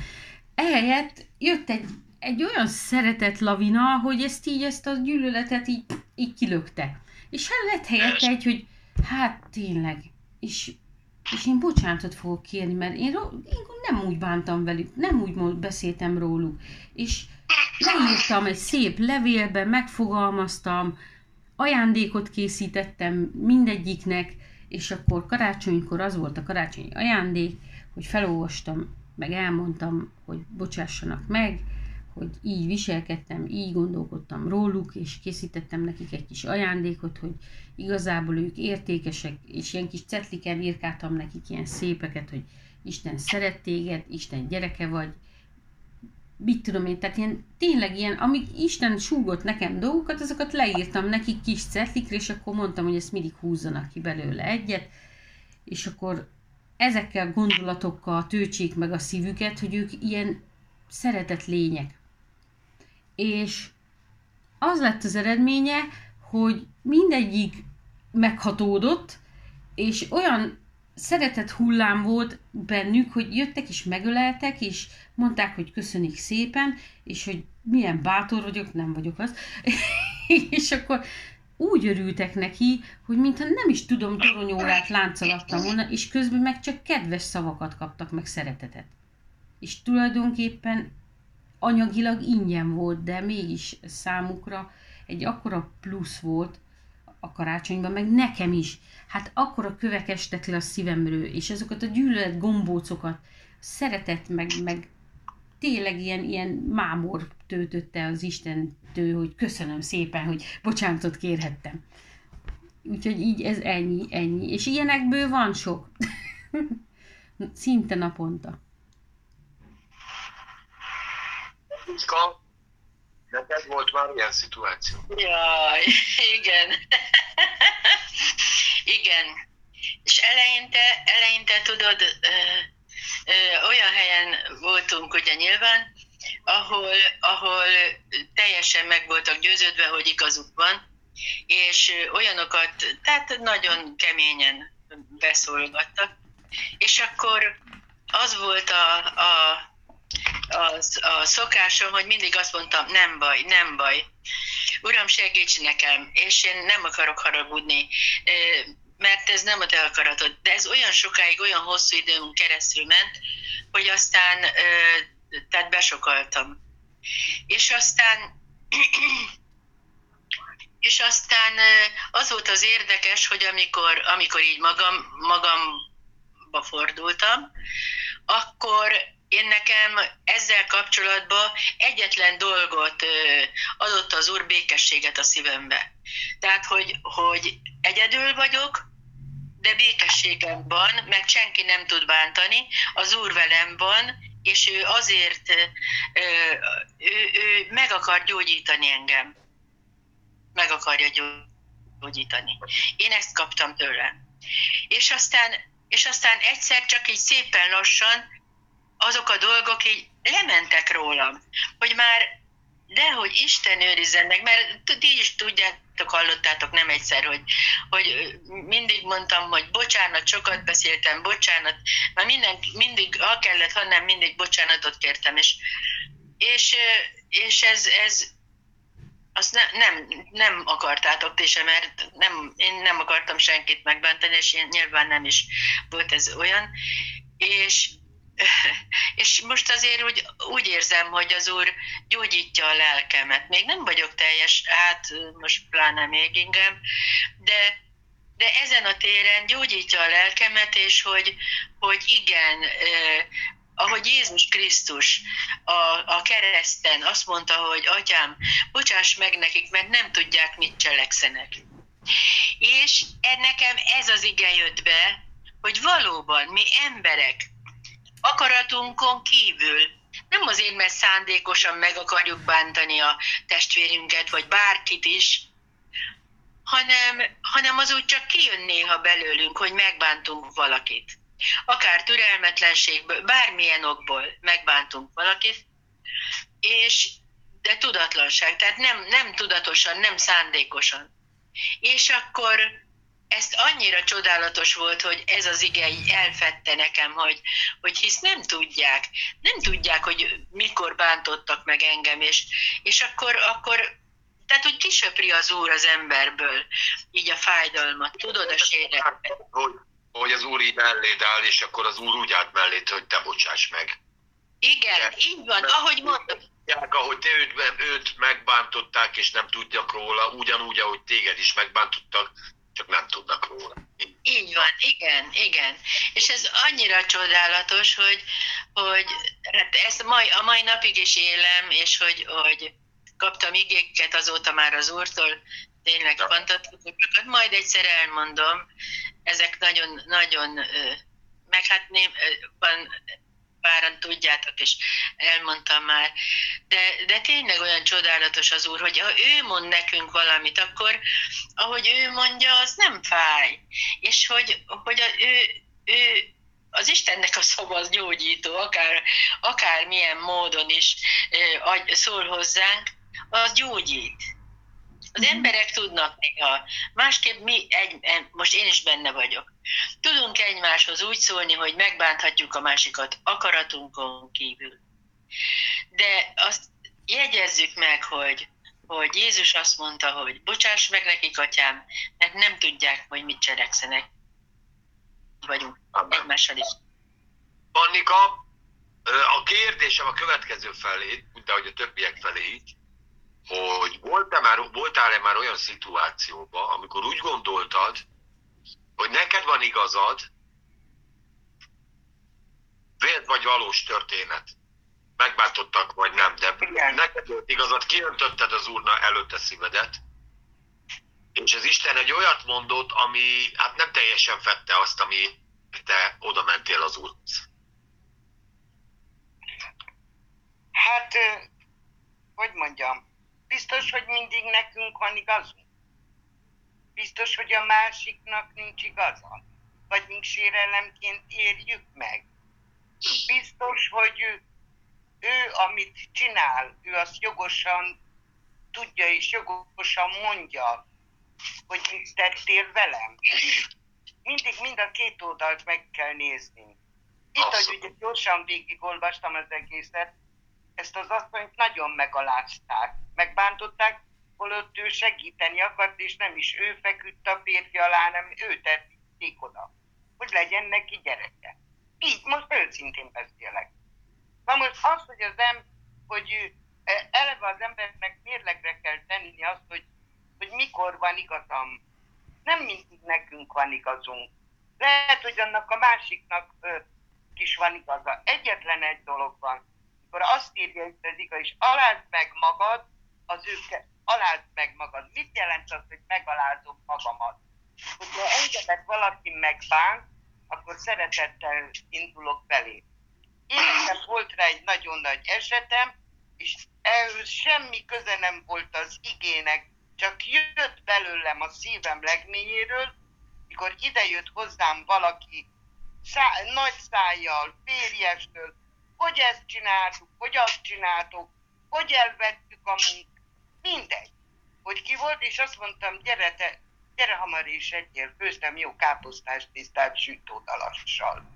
Ehelyett jött egy, egy olyan szeretet lavina, hogy ezt így, ezt a gyűlöletet így, így kilökte. És hát lett helyette egy, hogy hát tényleg, és, és én bocsánatot fogok kérni, mert én, én nem úgy bántam velük, nem úgy beszéltem róluk. És leírtam egy szép levélbe, megfogalmaztam, ajándékot készítettem mindegyiknek, és akkor karácsonykor az volt a karácsonyi ajándék, hogy felolvastam, meg elmondtam, hogy bocsássanak meg, hogy így viselkedtem, így gondolkodtam róluk, és készítettem nekik egy kis ajándékot, hogy igazából ők értékesek, és ilyen kis cetliken írkáltam nekik ilyen szépeket, hogy Isten szeret téged, Isten gyereke vagy, mit tudom én, tehát ilyen, tényleg ilyen, amik Isten súgott nekem dolgokat, azokat leírtam nekik kis cetlikre, és akkor mondtam, hogy ezt mindig húzzanak ki belőle egyet, és akkor ezekkel gondolatokkal töltsék meg a szívüket, hogy ők ilyen szeretett lények. És az lett az eredménye, hogy mindegyik meghatódott, és olyan szeretett hullám volt bennük, hogy jöttek és megöleltek, és mondták, hogy köszönik szépen, és hogy milyen bátor vagyok, nem vagyok az. és akkor úgy örültek neki, hogy mintha nem is tudom, toronyórát láncolattam volna, és közben meg csak kedves szavakat kaptak, meg szeretetet. És tulajdonképpen anyagilag ingyen volt, de mégis számukra egy akkora plusz volt a karácsonyban, meg nekem is. Hát akkora kövek estek le a szívemről, és azokat a gyűlölet gombócokat, szeretet, meg, meg tényleg ilyen, ilyen mámor töltötte az Istentől, hogy köszönöm szépen, hogy bocsánatot kérhettem. Úgyhogy így ez ennyi, ennyi. És ilyenekből van sok. Szinte naponta. Ska, neked volt már ilyen szituáció? Jaj, igen. igen. És eleinte, eleinte tudod, ö, ö, olyan helyen voltunk ugye nyilván, ahol, ahol teljesen meg voltak győződve, hogy igazuk van, és olyanokat, tehát nagyon keményen beszólogattak. És akkor az volt a, a a, a szokásom, hogy mindig azt mondtam, nem baj, nem baj. Uram, segíts nekem, és én nem akarok haragudni, mert ez nem a te akaratod. De ez olyan sokáig, olyan hosszú időn keresztül ment, hogy aztán tehát besokaltam. És aztán és aztán az volt az érdekes, hogy amikor, amikor így magam, magam dologba fordultam, akkor én nekem ezzel kapcsolatban egyetlen dolgot adott az Úr békességet a szívembe. Tehát, hogy, hogy egyedül vagyok, de békességem van, meg senki nem tud bántani, az Úr velem van, és ő azért, ő, ő meg akar gyógyítani engem. Meg akarja gyógyítani. Én ezt kaptam tőle. És aztán, és aztán egyszer csak így szépen lassan azok a dolgok így lementek rólam, hogy már dehogy Isten őrizzen meg, mert ti is tudjátok, hallottátok nem egyszer, hogy, hogy mindig mondtam, hogy bocsánat, sokat beszéltem, bocsánat, mert minden, mindig, ha kellett, ha nem, mindig bocsánatot kértem, és, és, és ez, ez azt ne, nem, nem akartátok ti sem, mert nem, én nem akartam senkit megbántani, és én nyilván nem is volt ez olyan, és és most azért úgy, úgy érzem, hogy az Úr gyógyítja a lelkemet. Még nem vagyok teljes, hát most pláne még ingem, de, de ezen a téren gyógyítja a lelkemet, és hogy, hogy igen, eh, ahogy Jézus Krisztus a, a kereszten azt mondta, hogy atyám, bocsáss meg nekik, mert nem tudják, mit cselekszenek. És nekem ez az ige jött be, hogy valóban mi emberek akaratunkon kívül. Nem azért, mert szándékosan meg akarjuk bántani a testvérünket, vagy bárkit is, hanem, hanem az úgy csak kijön néha belőlünk, hogy megbántunk valakit. Akár türelmetlenségből, bármilyen okból megbántunk valakit, és de tudatlanság, tehát nem, nem tudatosan, nem szándékosan. És akkor ezt annyira csodálatos volt, hogy ez az ige így elfette nekem, hogy, hogy hisz nem tudják, nem tudják, hogy mikor bántottak meg engem, és, és akkor, akkor tehát, hogy kisöpri az Úr az emberből így a fájdalmat, tudod a séretet. Hogy, hogy az Úr így melléd áll, és akkor az Úr úgy állt melléd, hogy te bocsáss meg. Igen, De, így van, ahogy mondtam. Ahogy te őt, őt megbántották, és nem tudjak róla, ugyanúgy, ahogy téged is megbántottak, csak nem tudnak róla. Így van, igen, igen. És ez annyira csodálatos, hogy, hogy hát ezt mai, a mai napig is élem, és hogy, hogy kaptam igéket azóta már az úrtól, tényleg ja. fantasztikusokat, majd egyszer elmondom, ezek nagyon, nagyon, meg hát van páran tudjátok, és elmondtam már. De, de tényleg olyan csodálatos az Úr, hogy ha ő mond nekünk valamit, akkor ahogy ő mondja, az nem fáj. És hogy, hogy a, ő, ő az Istennek a szava az gyógyító, akár, akár milyen módon is szól hozzánk, az gyógyít. Az mhm. emberek tudnak néha. Másképp mi, egy, most én is benne vagyok. Tudunk egymáshoz úgy szólni, hogy megbánthatjuk a másikat akaratunkon kívül. De azt jegyezzük meg, hogy, hogy Jézus azt mondta, hogy bocsáss meg nekik, atyám, mert nem tudják, hogy mit cselekszenek. Vagyunk Amen. egymással is. Annika, a kérdésem a következő felé, de hogy a többiek felé így, hogy voltál-e már, voltál-e már olyan szituációban, amikor úgy gondoltad, hogy neked van igazad, vélt vagy valós történet. Megbántottak, vagy nem, de Igen. neked volt igazad, kiöntötted az úrna előtte szívedet, és az Isten egy olyat mondott, ami hát nem teljesen fette azt, ami te oda mentél az úrhoz. Hát, hogy mondjam, Biztos, hogy mindig nekünk van igazunk? Biztos, hogy a másiknak nincs igaza? Vagy mink sérelemként érjük meg? Biztos, hogy ő, ő, amit csinál, ő azt jogosan tudja és jogosan mondja, hogy mit tettél velem. Mindig mind a két oldalt meg kell nézni. Itt, hogy ugye gyorsan végigolvastam az egészet, ezt az asszonyt nagyon megalázták, megbántották, holott ő segíteni akart, és nem is ő feküdt a férfi alá, hanem ő tették oda, hogy legyen neki gyereke. Így, most őszintén beszélek. Na most az, hogy az em, hogy e, eleve az embernek mérlegre kell tenni azt, hogy, hogy mikor van igazam. Nem mindig nekünk van igazunk. Lehet, hogy annak a másiknak ö, is van igaza. Egyetlen egy dolog van. Akkor azt írja itt az igaz, és alázd meg magad, az őket, alázd meg magad. Mit jelent az, hogy megalázom magamat? Hogyha engedek valaki megbán, akkor szeretettel indulok belé. Én nekem volt rá egy nagyon nagy esetem, és ehhez semmi köze nem volt az igének, csak jött belőlem a szívem legményéről, mikor idejött hozzám valaki szá- nagy szájjal, férjestől, hogy ezt csináltuk, hogy azt csináltuk, hogy elvettük a munkát, mindegy. Hogy ki volt, és azt mondtam, gyere, te, gyere hamar és egyél, főztem jó káposztás tisztát sütódalassal.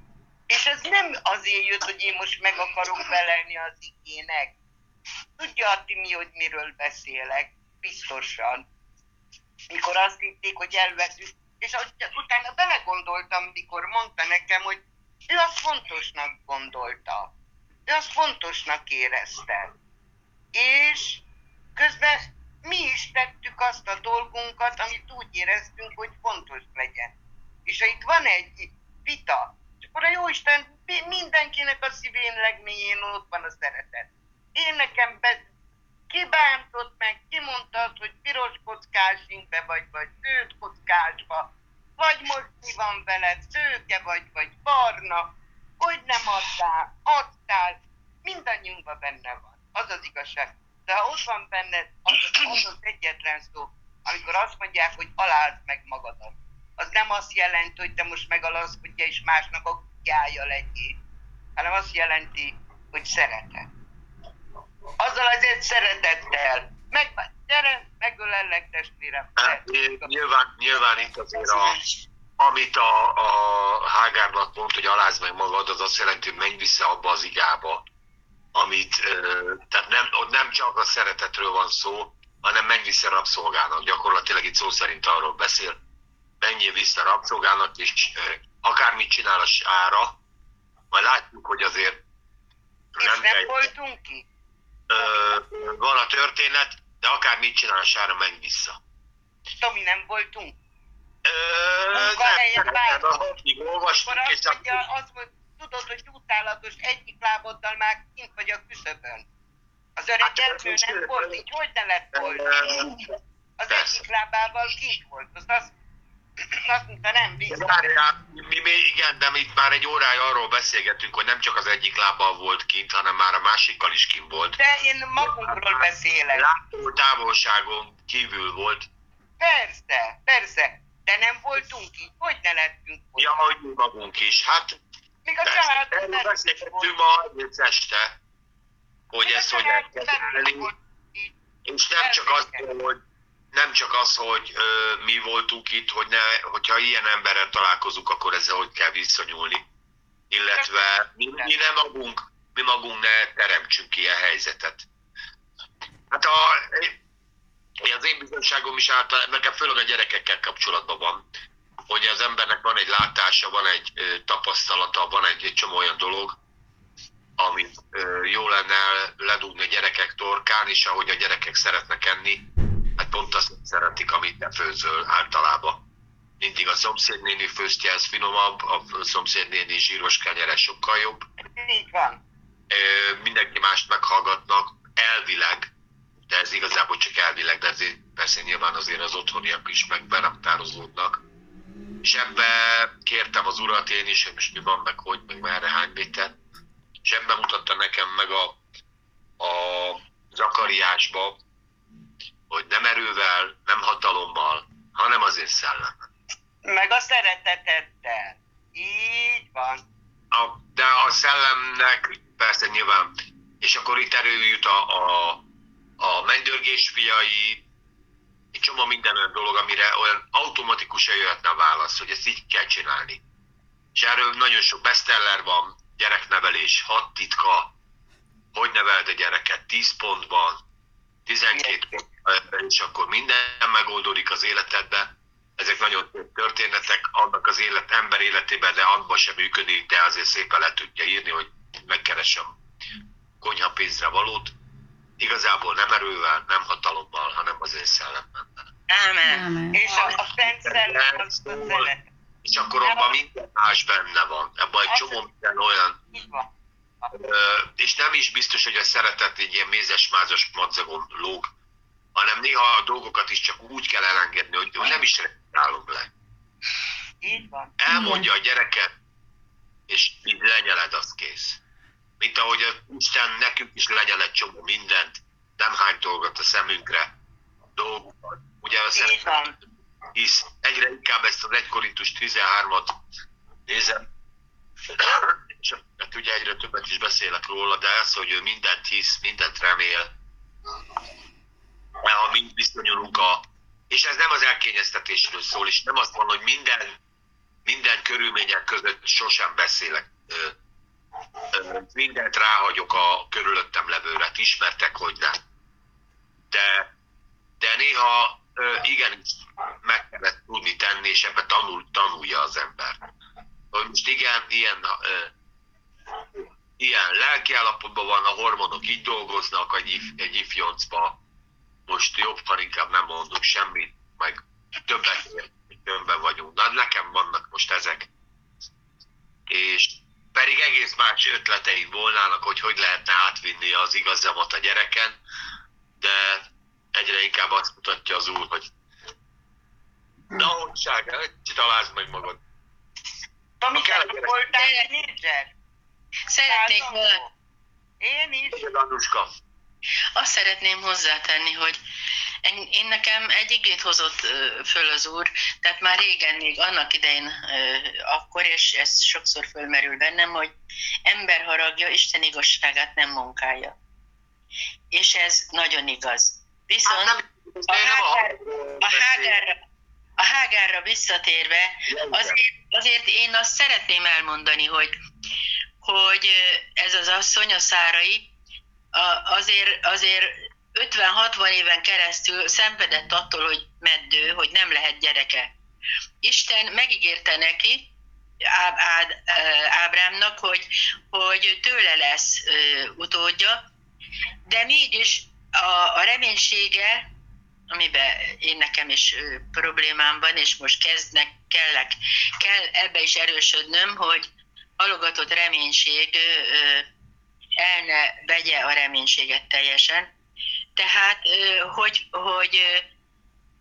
És ez nem azért jött, hogy én most meg akarok felelni az igének. Tudja a Timi, hogy miről beszélek, biztosan. Mikor azt hitték, hogy elveszünk, és utána belegondoltam, mikor mondta nekem, hogy ő azt fontosnak gondolta. Ő azt fontosnak érezte. És közben mi is tettük azt a dolgunkat, amit úgy éreztünk, hogy fontos legyen. És ha itt van egy vita, és akkor a Jóisten mindenkinek a szívén legmélyén ott van a szeretet. Én nekem be, kibántott meg, kimondtad, hogy piros kockásingbe vagy, vagy zöld kockásba, vagy most mi van veled, szőke vagy, vagy barna, hogy nem adtál, adtál, mindannyiunkban benne van. Az az igazság. De ha ott van benned, az az, az egyetlen szó, amikor azt mondják, hogy alázd meg magadat. Az nem azt jelenti, hogy te most megalazkodja és másnak a kutyája legyél, hanem azt jelenti, hogy szeretet. Azzal azért szeretettel. Meg, gyere, megölellek testvérem. Hát, nyilván, nyilván itt azért a, amit a, a Hágárnak mond, hogy alázd meg magad, az azt jelenti, hogy menj vissza abba az igába, amit, tehát nem, ott nem csak a szeretetről van szó, hanem menj vissza rabszolgának. Gyakorlatilag itt szó szerint arról beszél, menjél vissza rabszolgának, és akármit csinál a sára, majd látjuk, hogy azért és nem, nem voltunk ki? van a történet, de akármit csinál a sára, menj vissza. Tomi, nem voltunk? Munkahelyen bármit. olvastunk, és azt mondja, azt mondja, tudod, hogy utálatos egyik láboddal már kint vagy a küszöbön. Az öreg hát, nem volt így, hogy ne lett volna? Az egyik lábával kint volt. Azt, azt, azt mondta, nem. Várjál, mi még, igen, de mi itt már egy órája arról beszélgettünk, hogy nem csak az egyik lábbal volt kint, hanem már a másikkal is kint volt. De én magunkról beszélek. Látó távolságon kívül volt. Persze, persze. De nem voltunk így, hogy ne lettünk volna. Ja, hogy mi magunk is. Hát még a család Erről beszélgettünk ma este, hogy ezt hogy elkezdeni. És nem csak az, hogy nem csak az, hogy ö, mi voltunk itt, hogy ne, hogyha ilyen emberrel találkozunk, akkor ezzel hogy kell viszonyulni. Illetve mi, mi nem magunk, mi magunk ne teremtsünk ilyen helyzetet. Hát a, az én bizonságom is által, nekem főleg a gyerekekkel kapcsolatban van hogy az embernek van egy látása, van egy tapasztalata, van egy, egy csomó olyan dolog, amit jó lenne ledugni a gyerekek torkán, és ahogy a gyerekek szeretnek enni, hát pont azt szeretik, amit te főzöl általában. Mindig a szomszédnéni főztje, ez finomabb, a szomszédnéni zsíros kenyere sokkal jobb. Így van. Mindenki mást meghallgatnak, elvileg, de ez igazából csak elvileg, de ezért persze nyilván azért az otthoniak is meg beraktározódnak és ebbe kértem az urat én is, hogy most mi van, meg hogy, meg merre, hány méter, és ebben mutatta nekem meg a, a Zakariásba, hogy nem erővel, nem hatalommal, hanem az én szellem. Meg a szeretetettel. Így van. A, de a szellemnek persze nyilván, és akkor itt erő jut a, a, a mennydörgés fiai, egy csomó minden olyan dolog, amire olyan automatikusan jöhetne a válasz, hogy ezt így kell csinálni. És erről nagyon sok bestseller van, gyereknevelés, hat titka, hogy neveld a gyereket 10 pontban, 12 pontban, és akkor minden megoldódik az életedbe. Ezek nagyon történetek, annak az élet, ember életében, de abban sem működik, de azért szépen le tudja írni, hogy megkeresem konyhapénzre valót, igazából nem erővel, nem hatalommal, hanem az én szellemmel. Ámen. És a, a Szent Szellem az a és akkor abban minden más benne van. Ebben egy csomó minden olyan, és nem is biztos, hogy a szeretet egy ilyen mézes-mázas madzagon lóg, hanem néha a dolgokat is csak úgy kell elengedni, hogy hogy nem is reagálom le. Így van. Elmondja a gyereket, és így lenyeled, az kész. Mint ahogy a Isten nekünk is lenyel egy csomó mindent, nem hány dolgot a szemünkre, dolgokat. Ugye a van. hisz egyre inkább ezt az 1 Korintus 13-at nézem, és hát ugye egyre többet is beszélek róla, de ez, hogy ő mindent hisz, mindent remél, ha mind viszonyulunk a... És ez nem az elkényeztetésről szól, és nem azt mondom, hogy minden, minden körülmények között sosem beszélek. Mindent ráhagyok a körülöttem levőre, ismertek, hogy nem. De, de néha ö, igenis meg kellett tudni tenni, és ebbe tanul, tanulja az ember. Hogy most igen, ilyen, ilyen lelki állapotban van, a hormonok így dolgoznak egy, if, egy ifjoncba, most jobb, ha inkább nem mondok semmit, meg többet többen vagyunk. Na, nekem vannak most ezek. És pedig egész más ötleteim volnának, hogy hogy lehetne átvinni az igazamat a gyereken, de egyre inkább azt mutatja az úr, hogy na, hogyság, találsz meg magad. Tomi, Kell te keresni. voltál? Szeretnék, Lázadó? Én is. Anuska. Azt szeretném hozzátenni, hogy én, nekem egy igét hozott föl az úr, tehát már régen, még annak idején akkor, és ez sokszor fölmerül bennem, hogy ember haragja Isten igazságát nem munkálja. És ez nagyon igaz. Viszont Hát nem a Hágár- a Hágárra, a Hágárra visszatérve, azért, azért én azt szeretném elmondani, hogy, hogy ez az asszony, a Szárai, azért, azért 50-60 éven keresztül szenvedett attól, hogy meddő, hogy nem lehet gyereke. Isten megígérte neki, Áb, Ád, Ábrámnak, hogy, hogy tőle lesz ö, utódja, de mégis a, a reménysége, amiben én nekem is ö, problémám van, és most kezdnek, kellek, kell ebbe is erősödnöm, hogy halogatott reménység ö, el ne vegye a reménységet teljesen. Tehát, hogy, hogy,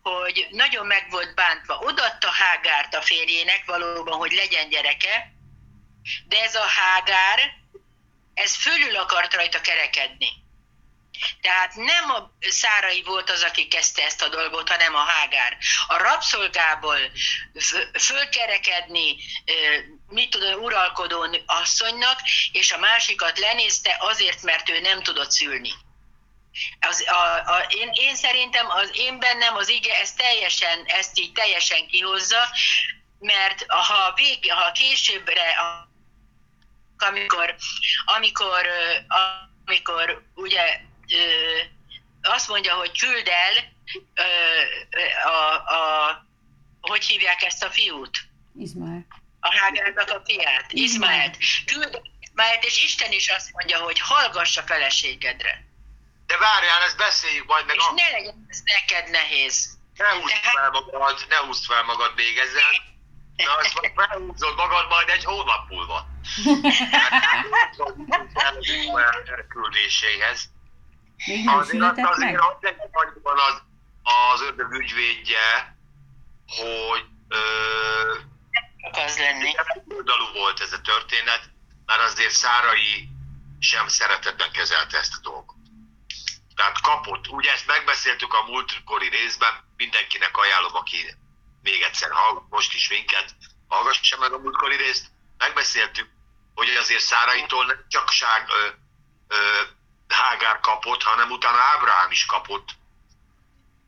hogy nagyon meg volt bántva. Odaadta Hágárt a férjének valóban, hogy legyen gyereke, de ez a Hágár, ez fölül akart rajta kerekedni. Tehát nem a Szárai volt az, aki kezdte ezt a dolgot, hanem a Hágár. A rabszolgából fölkerekedni, mit tudom, uralkodó asszonynak, és a másikat lenézte azért, mert ő nem tudott szülni. Az, a, a, én, én szerintem az én bennem az ige ezt teljesen, ezt így teljesen kihozza, mert ha, vég, ha későbbre, amikor, amikor, amikor ugye azt mondja, hogy küld el a, a, hogy hívják ezt a fiút? Izmael. A Hágárnak a fiát, Izmaelt. Küld el Izmaelt, és Isten is azt mondja, hogy hallgass a feleségedre. De várjál, ezt beszéljük majd meg. És a- ne legyen ez neked nehéz. Ne húzd fel magad, ne húzd fel magad még ezzel. Na, azt majd felhúzod magad majd egy hónap múlva. Elküldéséhez. Azért azt azért azt egy van az, az ördög ügyvédje, hogy ö, Az lenni. oldalú volt ez a történet, mert azért Szárai sem szeretetben kezelte ezt a dolgot. Tehát kapott, ugye ezt megbeszéltük a múltkori részben, mindenkinek ajánlom, aki még egyszer hallgat, most is minket, hallgassa meg a múltkori részt, megbeszéltük, hogy azért Száraitól nem csak ság, ö, ö, Hágár kapott, hanem utána Ábrahám is kapott.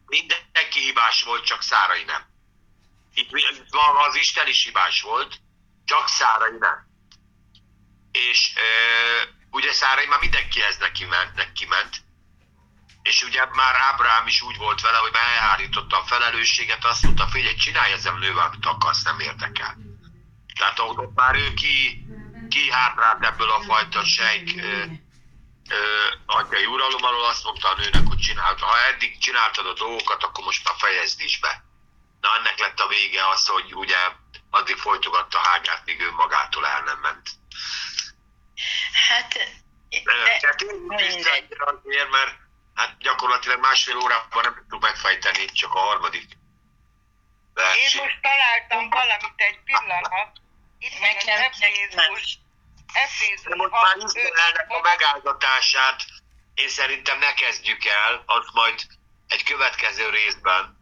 Mindenki hibás volt, csak Szárai nem. Itt maga az Isten is hibás volt, csak Szárai nem. És ö, ugye Szárai már mindenkihez neki ment, neki ment, és ugye már Ábrahám is úgy volt vele, hogy már elhárította a felelősséget, azt mondta, figyelj, csinálj ezzel nővel, amit akarsz, nem érdekel. Tehát ott már ő ki, ki hátrált ebből a fajta sejk ö, ö, anyai uralom alól, azt mondta a nőnek, hogy csináld, ha eddig csináltad a dolgokat, akkor most már fejezd is be. Na ennek lett a vége az, hogy ugye addig folytogatta Hágát, míg ő magától el nem ment. Hát, de, de azért, mert hát gyakorlatilag másfél órában nem tudtuk megfejteni, csak a harmadik Én most találtam valamit egy pillanat. Itt nekem, az Efézus. Efézus most már Izraelnek a megáldotását én szerintem ne kezdjük el, az majd egy következő részben.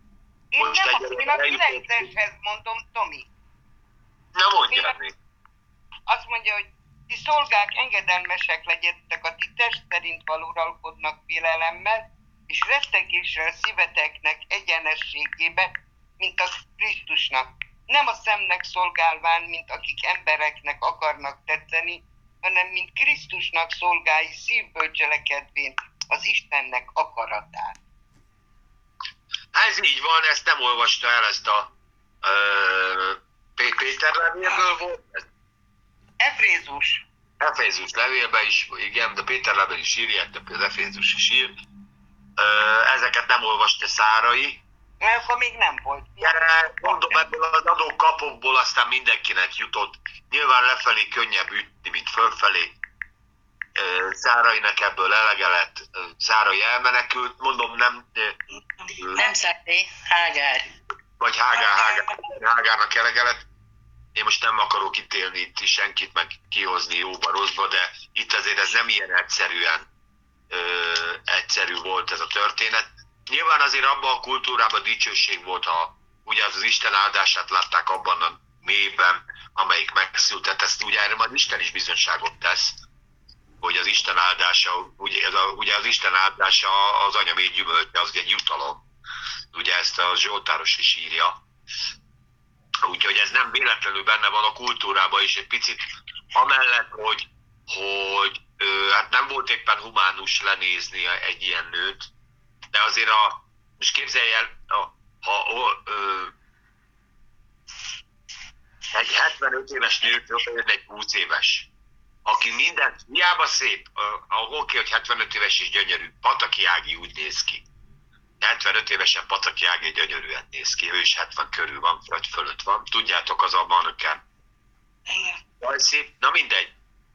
Én most nem, egy, én a 9 mondom, Tomi. Na mondja még. Azt mondja, hogy ti szolgák engedelmesek legyetek a ti test szerint valóralkodnak félelemmel, és rettegéssel szíveteknek egyenességébe, mint a Krisztusnak. Nem a szemnek szolgálván, mint akik embereknek akarnak tetszeni, hanem mint Krisztusnak szolgálj szívből cselekedvén az Istennek akaratát. Ez így van, ezt nem olvasta el, ezt a Péter levélből volt? Efézus. Efézus levélben is, igen, de Péter levél is írják, de az Efézus is ír. Ezeket nem olvasta Szárai. Mert akkor még nem volt. Mondom, ebből az adókapokból aztán mindenkinek jutott. Nyilván lefelé könnyebb ütni, mint fölfelé. Szárainak ebből elege lett, Szárai elmenekült, mondom nem... Nem Szárai, Hágár. Vagy Hágár, Hágár, Hágárnak elege lett én most nem akarok ítélni itt senkit, meg kihozni jóba, rosszba, de itt azért ez nem ilyen egyszerűen ö, egyszerű volt ez a történet. Nyilván azért abban a kultúrában dicsőség volt, ha ugye az, az Isten áldását látták abban a mélyben, amelyik megszületett, ezt ugye erre majd Isten is bizonyságot tesz, hogy az Isten áldása, ugye, az, a, ugye az Isten áldása az anyamé gyümölcse, az egy jutalom. Ugye ezt a Zsoltáros is írja. Úgyhogy ez nem véletlenül benne van a kultúrában is egy picit, amellett, hogy, hogy hát nem volt éppen humánus lenézni egy ilyen nőt, de azért a, most képzelj el, a, ha ö, egy 75 éves nőt jön egy 20 éves, aki minden, hiába szép, oké, okay, hogy 75 éves és gyönyörű, Pataki Ági úgy néz ki 75 évesen Pataki Ági gyönyörűen néz ki, ő is 70 körül van, vagy fölött van. Tudjátok, az a manöken. Csajci, na mindegy.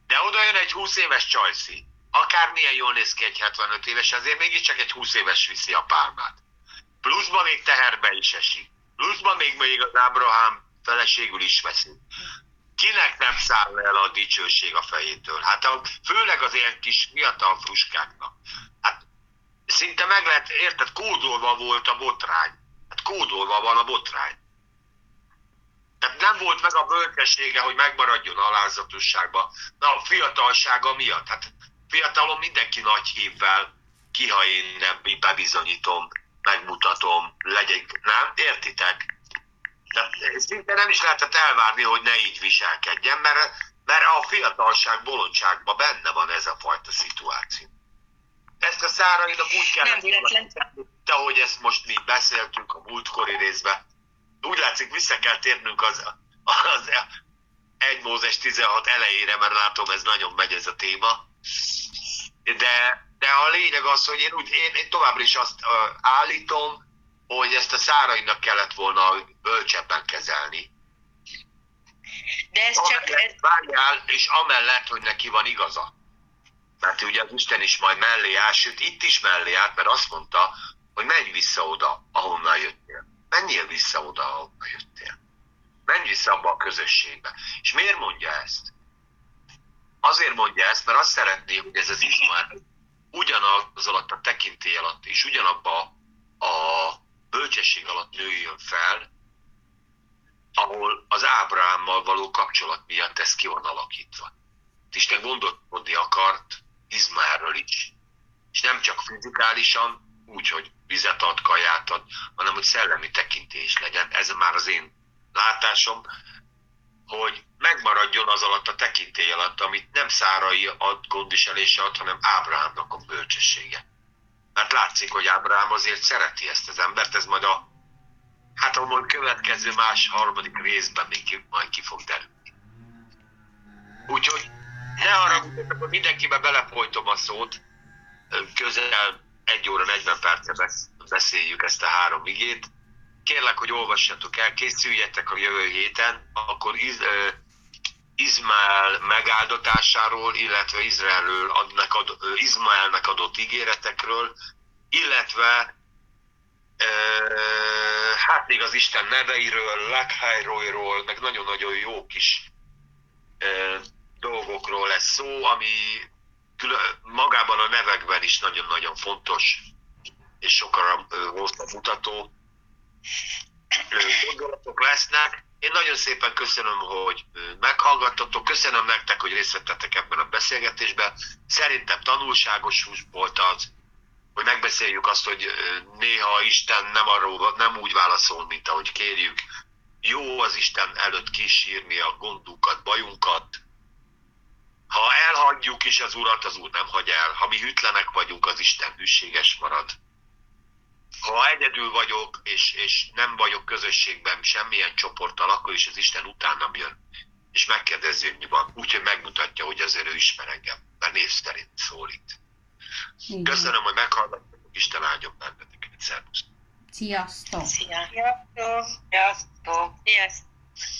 De oda jön egy 20 éves Csajci. Akármilyen jól néz ki egy 75 éves, azért mégiscsak egy 20 éves viszi a pálmát. Pluszban még teherbe is esik. Pluszban még még az Ábrahám feleségül is veszi. Kinek nem száll el a dicsőség a fejétől? Hát a, főleg az ilyen kis fiatal fruskáknak. Hát szinte meg lehet, érted, kódolva volt a botrány. Hát kódolva van a botrány. Tehát nem volt meg a bölcsessége, hogy megmaradjon alázatosságba. Na, a fiatalsága miatt. Hát fiatalon mindenki nagy hívvel, ki ha én nem bebizonyítom, megmutatom, legyek, nem? Értitek? De szinte nem is lehetett elvárni, hogy ne így viselkedjen, mert, mert a fiatalság bolondságban benne van ez a fajta szituáció. Ezt a szárainak úgy kellett, ahogy ezt most mi beszéltünk a múltkori részben. Úgy látszik, vissza kell térnünk az, az 1 Mózes 16 elejére, mert látom, ez nagyon megy ez a téma. De, de a lényeg az, hogy én, úgy, én, én továbbra is azt állítom, hogy ezt a szárainak kellett volna bölcsebben kezelni. De ez csak... Amellett, várjál, és amellett, hogy neki van igaza. Mert ugye az Isten is majd mellé áll, sőt itt is mellé állt, mert azt mondta, hogy menj vissza oda, ahonnan jöttél. Menjél vissza oda, ahonnan jöttél. Menj vissza abba a közösségbe. És miért mondja ezt? Azért mondja ezt, mert azt szeretné, hogy ez az Ismár ugyanaz alatt a tekintély alatt és ugyanabba a bölcsesség alatt nőjön fel, ahol az Ábrahámmal való kapcsolat miatt ez ki van alakítva. Isten gondoskodni akart Izmaelről is. És nem csak fizikálisan, úgy, hogy vizet ad, kaját ad, hanem hogy szellemi tekintés legyen. Ez már az én látásom, hogy megmaradjon az alatt a tekintély alatt, amit nem Szárai ad gondviselése ad, hanem Ábrahámnak a bölcsessége. Mert látszik, hogy Ábrahám azért szereti ezt az embert, ez majd a hát a következő más harmadik részben még ki, majd ki fog derülni. Úgyhogy ne arra, mindenkibe belefolytom a szót, közel egy óra 40 perce beszéljük ezt a három igét. kérlek, hogy olvassatok el, készüljetek a jövő héten, akkor Iz, uh, Izmael megáldatásáról, illetve Izraelről adnak ad, Izmaelnek adott ígéretekről, illetve uh, hát még az Isten neveiről, Lekhelyról, meg nagyon-nagyon jó kis uh, dolgokról lesz szó, ami külön, magában a nevekben is nagyon-nagyon fontos, és sokkal hosszabb mutató gondolatok lesznek. Én nagyon szépen köszönöm, hogy meghallgattatok, köszönöm nektek, hogy részt vettetek ebben a beszélgetésben. Szerintem tanulságos volt az, hogy megbeszéljük azt, hogy néha Isten nem arról, nem úgy válaszol, mint ahogy kérjük. Jó az Isten előtt kísírni a gondunkat, bajunkat. Ha elhagyjuk is az Urat, az Úr nem hagy el. Ha mi hűtlenek vagyunk, az Isten hűséges marad ha egyedül vagyok, és, és nem vagyok közösségben semmilyen csoporttal, akkor is az Isten utánam jön, és megkérdezi, hogy mi van. Úgyhogy megmutatja, hogy azért ő ismer engem, mert név szerint szólít. Igen. Köszönöm, hogy meghallgattatok, Isten áldjon benneteket. Szervusztok! Sziasztok! Sziasztok! Sziasztok! Sziasztok!